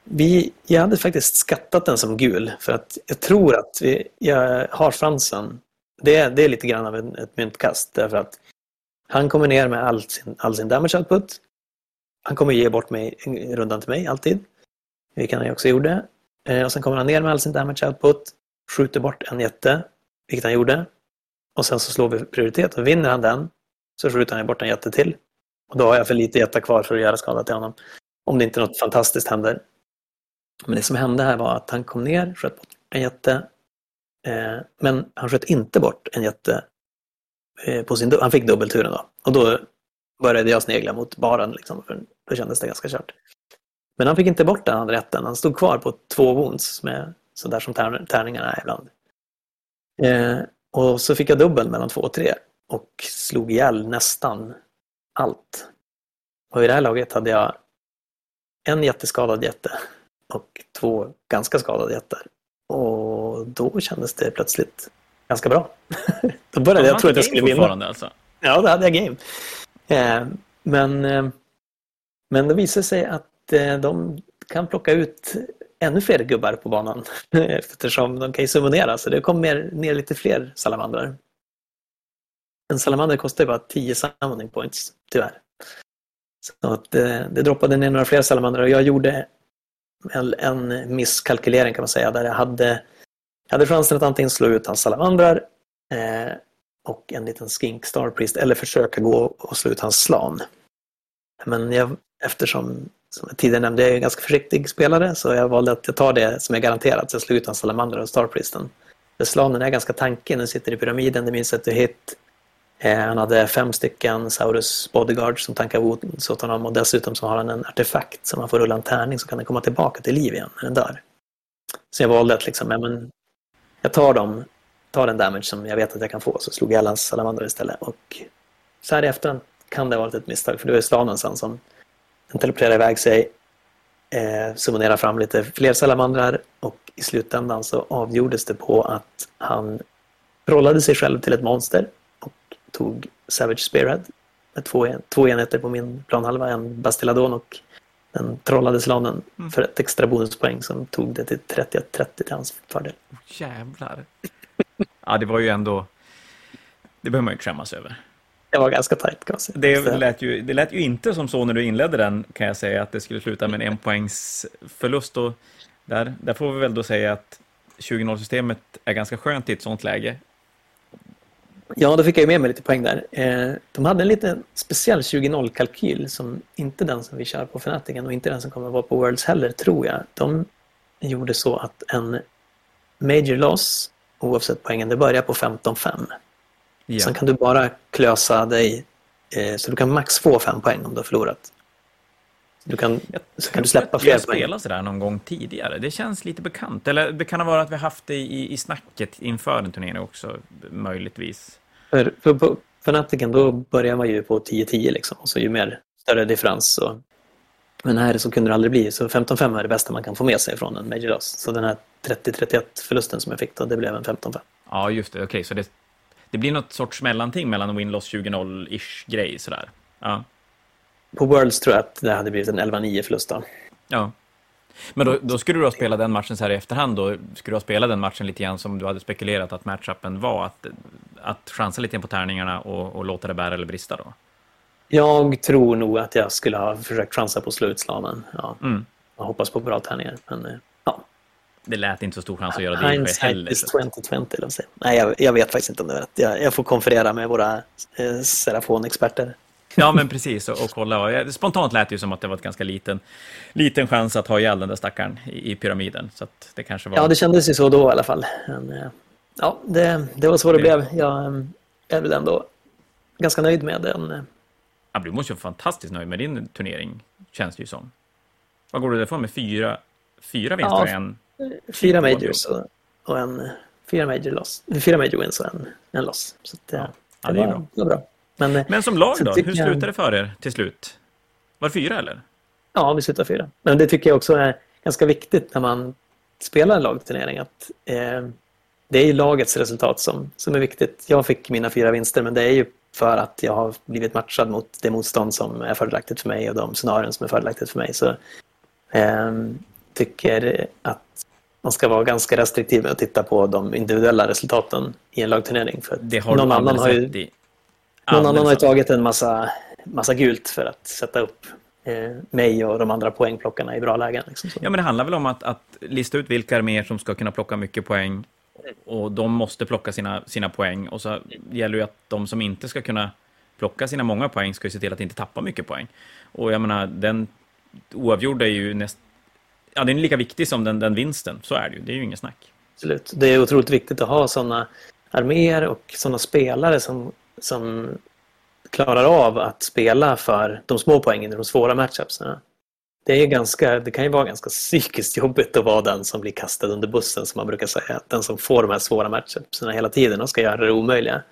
vi, jag hade faktiskt skattat den som gul, för att jag tror att vi, jag har chansen. Det, det är lite grann av en, ett myntkast, därför att han kommer ner med all sin, all sin damage output. Han kommer ge bort mig, rundan till mig, alltid. Vilket han också gjorde. Eh, och sen kommer han ner med all sin damage output, skjuter bort en jätte, vilket han gjorde. Och sen så slår vi prioritet och vinner han den så skjuter han bort en jätte till. Och då har jag för lite jätta kvar för att göra skada till honom. Om det inte något fantastiskt händer. Men det som hände här var att han kom ner, sköt bort en jätte. Eh, men han sköt inte bort en jätte eh, på sin Han fick dubbelturen då. Och då började jag snegla mot baren liksom, för då kändes det ganska kört. Men han fick inte bort den andra jätten. Han stod kvar på två wounds med sådär som tärningarna är ibland. Eh, och så fick jag dubbel mellan två och tre och slog ihjäl nästan allt. Och i det här laget hade jag en jätteskadad jätte och två ganska skadade jätter. Och då kändes det plötsligt ganska bra. då började jag tro att jag skulle vinna. Alltså. Ja, då hade jag game. Eh, men, eh, men det visade sig att eh, de kan plocka ut ännu fler gubbar på banan eftersom de kan ju summonera så det kommer ner, ner lite fler salamandrar. En salamander kostar ju bara 10 summoning points, tyvärr. Så att det, det droppade ner några fler salamandrar och jag gjorde en, en misskalkylering kan man säga där jag hade, jag hade chansen att antingen slå ut hans salamandrar eh, och en liten skink starpriest eller försöka gå och slå ut hans slan. Men jag, eftersom som jag tidigare nämnde, jag är en ganska försiktig spelare så jag valde att jag tar det som är garanterat, så jag slog ut hans Salamander och Starpristen. Slanen är ganska tankig, den sitter i pyramiden, det minns ett hit. Eh, han hade fem stycken Saurus Bodyguards som tankar wounds åt honom och dessutom så har han en artefakt som man får rulla en tärning så kan den komma tillbaka till liv igen när den dör. Så jag valde att liksom, ja, men, jag tar dem, tar den damage som jag vet att jag kan få, så slog jag alla salamander istället. Och så här i efterhand kan det ha varit ett misstag, för det var ju slanen sen som den teleporterar iväg sig, eh, summonerar fram lite fler salamandrar och i slutändan så avgjordes det på att han rollade sig själv till ett monster och tog Savage Spearhead med två, två enheter på min planhalva, en Bastiladon och den trollade slanen mm. för ett extra bonuspoäng som tog det till 30-30 till hans fördel. Oh, jävlar. ja, det var ju ändå... Det behöver man ju inte skämmas över det var ganska tajt kan det lät, ju, det lät ju inte som så när du inledde den, kan jag säga, att det skulle sluta med en poängs förlust. Och där, där får vi väl då säga att 20-0-systemet är ganska skönt i ett sånt läge. Ja, då fick jag med mig lite poäng där. Eh, de hade en liten speciell 20-0-kalkyl som inte den som vi kör på Fanatiken och inte den som kommer att vara på Worlds heller, tror jag. De gjorde så att en major loss, oavsett poängen, det börjar på 15-5. Ja. Sen kan du bara klösa dig, eh, så du kan max få fem poäng om du har förlorat. Du kan, så kan du släppa fler poäng. Jag spelat sådär någon gång tidigare. Det känns lite bekant. Eller det kan ha varit att vi haft det i, i snacket inför en turnering också, möjligtvis. För, för på Fanatiken då börjar man ju på 10-10 liksom. Och så ju mer större differens så... Men här så kunde det aldrig bli. Så 15-5 är det bästa man kan få med sig från en Major Loss. Så den här 30-31 förlusten som jag fick då, det blev en 15-5. Ja, just det. Okej, okay, så det det blir något sorts mellanting mellan win-loss 20-0-ish grej sådär. Ja. På Worlds tror jag att det hade blivit en 11-9 förlust då. Ja. Men då, då, skulle du ha spelat den matchen så här i efterhand då? Skulle du ha spelat den matchen lite grann som du hade spekulerat att matchupen var? Att, att chansa lite på tärningarna och, och låta det bära eller brista då? Jag tror nog att jag skulle ha försökt chansa på slutslanen. Ja. Mm. Jag hoppas på bra tärningar. Men, eh, det lät inte så stor chans att göra det Hindsight heller. is 2020. Nej, jag, jag, vet faktiskt inte om det är rätt. Jag, jag får konferera med våra eh, Serafon-experter. Ja, men precis. Och, och kolla. Spontant lät det ju som att det var ett ganska liten, liten chans att ha ihjäl den där stackaren i, i pyramiden. Så det kanske var... Ja, det kändes ju så då i alla fall. Men, eh, ja, det, det var så det, det blev. Jag eh, är väl ändå ganska nöjd med den. Eh. Ja, du måste ju vara fantastiskt nöjd med din turnering, känns det ju som. Vad går du därifrån med? Fyra, fyra vinster ja, och en? Fyra majors och, och en... Fyra major, loss, fyra major wins och en, en loss. Så det, ja, det, det, var, bra. det var bra. Men, Men som lag då? Hur slutade det för er till slut? Var det fyra eller? Ja, vi slutade fyra. Men det tycker jag också är ganska viktigt när man spelar en lagturnering. Att, eh, det är ju lagets resultat som, som är viktigt. Jag fick mina fyra vinster men det är ju för att jag har blivit matchad mot det motstånd som är fördelaktigt för mig och de scenarion som är fördelaktigt för mig. Så eh, tycker att man ska vara ganska restriktiv med att titta på de individuella resultaten i en lagturnering. För det har någon annan har ju, någon annan har ju tagit en massa, massa gult för att sätta upp eh, mig och de andra poängplockarna i bra lägen. Liksom. Ja, men det handlar väl om att, att lista ut vilka arméer som ska kunna plocka mycket poäng och de måste plocka sina, sina poäng. Och så gäller det att de som inte ska kunna plocka sina många poäng ska se till att inte tappa mycket poäng. Och jag menar, den oavgjorda är ju näst, ja, den är lika viktig som den, den vinsten. Så är det ju, det är ju inget snack. Absolut, det är otroligt viktigt att ha sådana arméer och sådana spelare som, som klarar av att spela för de små poängen i de svåra matchupsarna. Det, är ganska, det kan ju vara ganska psykiskt jobbigt att vara den som blir kastad under bussen som man brukar säga. Den som får de här svåra matchupsarna hela tiden och ska göra det omöjliga.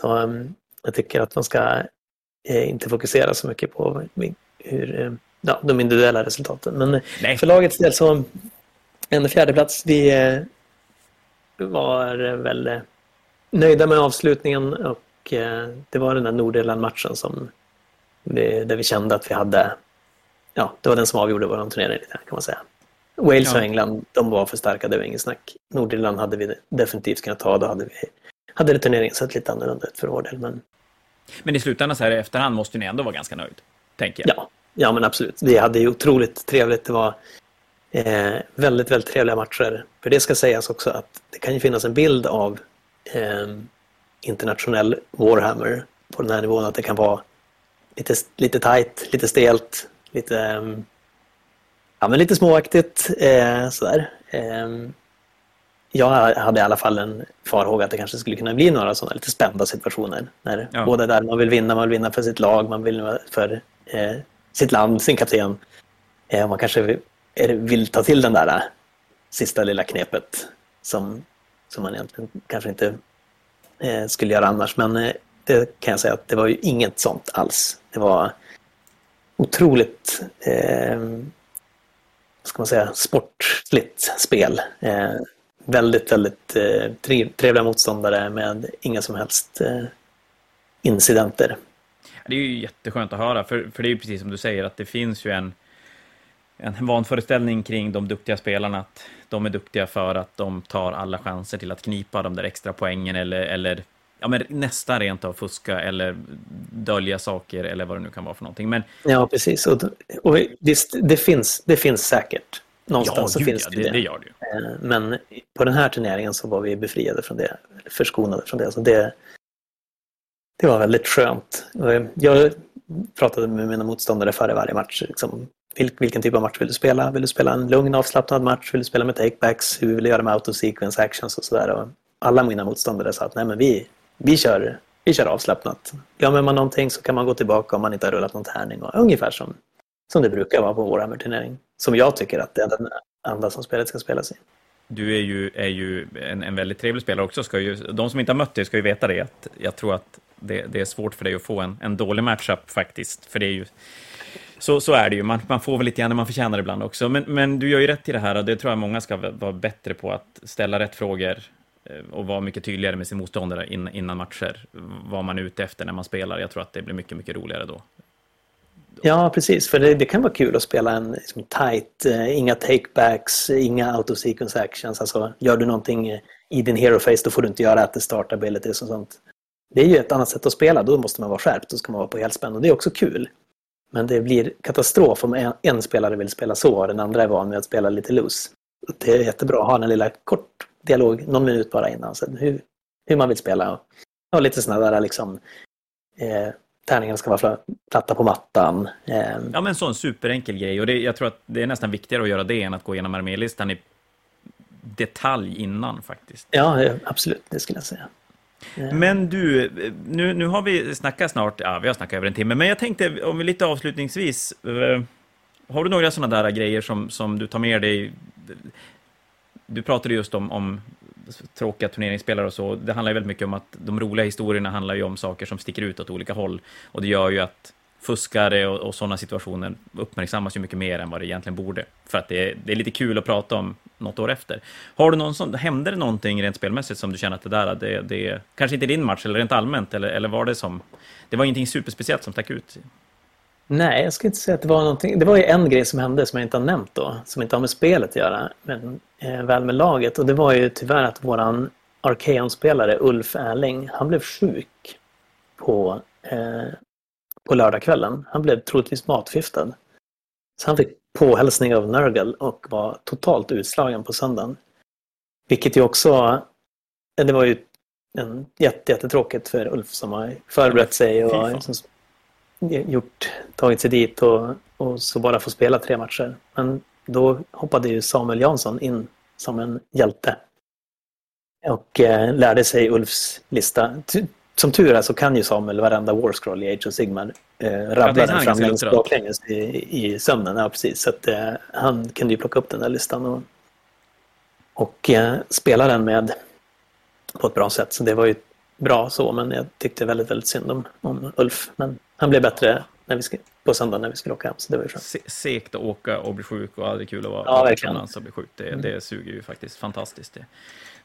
Så um, jag tycker att man ska inte fokusera så mycket på hur, eh, ja, de individuella resultaten. Men Nej. för lagets del så en fjärdeplats. Vi eh, var väl eh, nöjda med avslutningen och Eh, det var den där Nordirland-matchen som vi, där vi kände att vi hade, ja, det var den som avgjorde vår turnering lite kan man säga. Wales ja. och England, de var för starka, det var ingen snack. Nordirland hade vi definitivt kunnat ta, då hade, vi, hade turneringen sett lite annorlunda ut för vår del. Men, men i slutändan så här i efterhand måste ni ändå vara ganska nöjd, tänker jag. Ja, ja men absolut. Vi hade ju otroligt trevligt. Det var eh, väldigt, väldigt trevliga matcher. För det ska sägas också att det kan ju finnas en bild av eh, internationell Warhammer på den här nivån att det kan vara lite, lite tajt, lite stelt, lite, ehm, ja, men lite småaktigt. Eh, sådär. Eh, jag hade i alla fall en farhåga att det kanske skulle kunna bli några sådana lite spända situationer. När ja. Både där man vill vinna, man vill vinna för sitt lag, man vill för eh, sitt land, sin kapten. Eh, man kanske vill, vill ta till den där eh, sista lilla knepet som, som man egentligen kanske inte eh, skulle göra annars. Men eh, det kan jag säga att det var ju inget sånt alls. Det var otroligt eh, ska man säga, sportligt spel. Väldigt, väldigt eh, trevliga motståndare med inga som helst eh, incidenter. Det är ju jätteskönt att höra, för, för det är ju precis som du säger att det finns ju en, en vanföreställning kring de duktiga spelarna, att de är duktiga för att de tar alla chanser till att knipa de där extra poängen eller, eller ja, men nästan rent av fuska eller dölja saker eller vad det nu kan vara för någonting. Men... Ja, precis. Och, och visst, det finns, det finns säkert. Någonstans ja, så finns det, det, det gör det. Eh, men på den här turneringen så var vi befriade från det, förskonade från det. Så det, det var väldigt skönt. Jag pratade med mina motståndare före varje match. Liksom, vilken typ av match vill du spela? Vill du spela en lugn avslappnad match? Vill du spela med takebacks? Hur vill du göra med auto-sequence actions och sådär? Alla mina motståndare sa att nej men vi, vi, kör, vi kör avslappnat. Glömmer man någonting så kan man gå tillbaka om man inte har rullat någon tärning. Och, ungefär som, som det brukar vara på vår Hammer-turnering. Som jag tycker att det är den anda som spelet ska spelas i. Du är ju, är ju en, en väldigt trevlig spelare också. Ska ju, de som inte har mött dig ska ju veta det. Att jag tror att det, det är svårt för dig att få en, en dålig matchup faktiskt. För det är ju så, så är det ju. Man, man får väl lite grann när man förtjänar ibland också. Men, men du gör ju rätt i det här och det tror jag många ska vara bättre på att ställa rätt frågor eh, och vara mycket tydligare med sin motståndare innan matcher. Vad man är ute efter när man spelar. Jag tror att det blir mycket, mycket roligare då. Ja, precis. För det, det kan vara kul att spela en liksom, tight, uh, inga takebacks, inga auto-sequence actions. Alltså, gör du någonting i din hero face då får du inte göra att det start abilities och sånt. Det är ju ett annat sätt att spela. Då måste man vara skärpt. Då ska man vara på helspänn. Och det är också kul. Men det blir katastrof om en, en, spelare vill spela så och den andra är van med att spela lite loose. Det är jättebra att ha en lilla kort dialog, någon minut bara innan, så hur, hur man vill spela. Och, och lite sådana där liksom, eh, tärningarna ska vara platta på mattan. Eh. Ja, men en sån superenkel grej. Och det, jag tror att det är nästan viktigare att göra det än att gå igenom armélistan i detalj innan faktiskt. Ja, absolut, det skulle jag säga. Men du, nu, nu har vi snackat snart, ja vi har snackat över en timme, men jag tänkte om vi lite avslutningsvis, eh, har du några sådana där grejer som, som du tar med dig? Du pratade just om, om tråkiga turneringsspelare och så. Det handlar ju väldigt mycket om att de roliga historierna handlar ju om saker som sticker ut åt olika håll. Och det gör ju att fuskare och, och sådana situationer uppmärksammas ju mycket mer än vad det egentligen borde. För att det är, det är lite kul att prata om något år efter. Har du någon sån, hände det någonting rent spelmässigt som du känner att det där, det, det kanske inte din match eller rent allmänt, eller, eller var det som, det var ingenting superspeciellt som stack ut? Nej, jag skulle inte säga att det var någonting. Det var ju en grej som hände som jag inte har nämnt då, som inte har med spelet att göra, men eh, väl med laget. Och det var ju tyvärr att våran Arkeon-spelare Ulf Erling, han blev sjuk på, eh, på lördagskvällen. Han blev troligtvis matförgiftad. Så han fick påhälsning av Nurgle och var totalt utslagen på söndagen. Vilket ju också, det var ju en jätte, jättetråkigt för Ulf som har förberett sig och liksom gjort, tagit sig dit och, och så bara få spela tre matcher. Men då hoppade ju Samuel Jansson in som en hjälte. Och eh, lärde sig Ulfs lista. Som tur är så kan ju Samuel varenda Warscroll i Age of Sigmar eh, rabbla den framlänges baklänges i, i sömnen. Ja, precis. Så att, eh, han kunde ju plocka upp den där listan och, och eh, spela den med på ett bra sätt. Så det var ju bra så, men jag tyckte väldigt, väldigt synd om, om Ulf. Men han blev bättre när vi ska, på söndag när vi skulle åka hem, så det var ju Se, Segt att åka och bli sjuk och aldrig kul att vara ja, utomlands och bli sjuk. Det, mm. det suger ju faktiskt fantastiskt. Det.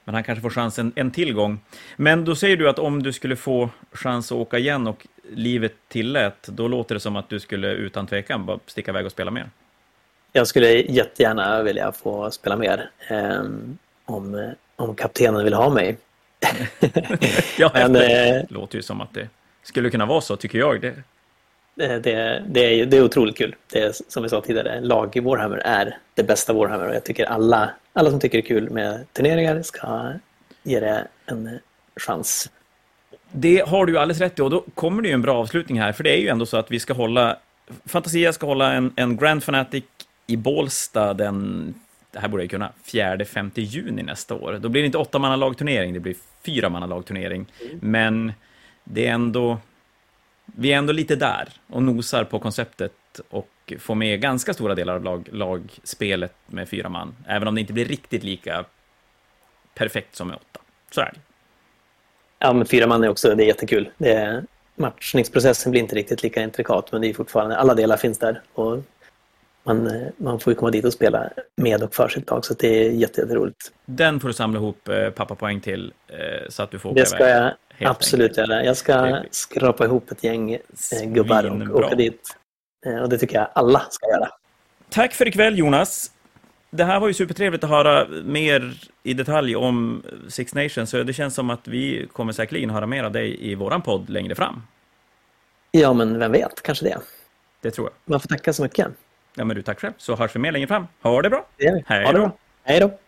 Men han kanske får chansen en tillgång. Men då säger du att om du skulle få chans att åka igen och livet tillät, då låter det som att du skulle utan tvekan bara sticka iväg och spela mer. Jag skulle jättegärna vilja få spela mer. Eh, om, om kaptenen vill ha mig. ja, Men, det eh, låter ju som att det skulle kunna vara så, tycker jag. Det, det, det, det, är, det är otroligt kul. Det är, som vi sa tidigare, lag i Warhammer är det bästa Warhammer och jag tycker alla, alla som tycker det är kul med turneringar ska ge det en chans. Det har du alldeles rätt i och då kommer det ju en bra avslutning här, för det är ju ändå så att vi ska hålla, Fantasia ska hålla en, en Grand Fanatic i Bålsta den, det här borde jag kunna, 4-5 juni nästa år. Då blir det inte åtta manna lagturnering, det blir fyra manna lagturnering. Mm. Men det är ändå, vi är ändå lite där och nosar på konceptet och får med ganska stora delar av lag, lagspelet med fyra man, även om det inte blir riktigt lika perfekt som med åtta. Så är det. Ja, men fyra man är också, det är jättekul. Det är, matchningsprocessen blir inte riktigt lika intrikat, men det är fortfarande, alla delar finns där. Och man, man får ju komma dit och spela med och för sitt lag, så det är jätteroligt. Den får du samla ihop eh, pappapoäng till eh, så att du får åka Det ska jag absolut göra. Jag ska skrapa ihop ett gäng eh, gubbar och åka dit. Eh, och det tycker jag alla ska göra. Tack för ikväll Jonas. Det här var ju supertrevligt att höra mer i detalj om Six Nations, så det känns som att vi kommer säkerligen höra mer av dig i våran podd längre fram. Ja, men vem vet, kanske det. Det tror jag. Man får tacka så mycket. Ja, men du, tack själv. Så hörs vi mer längre fram. Ha det bra. Det gör vi. Hej ha det bra. Hej då.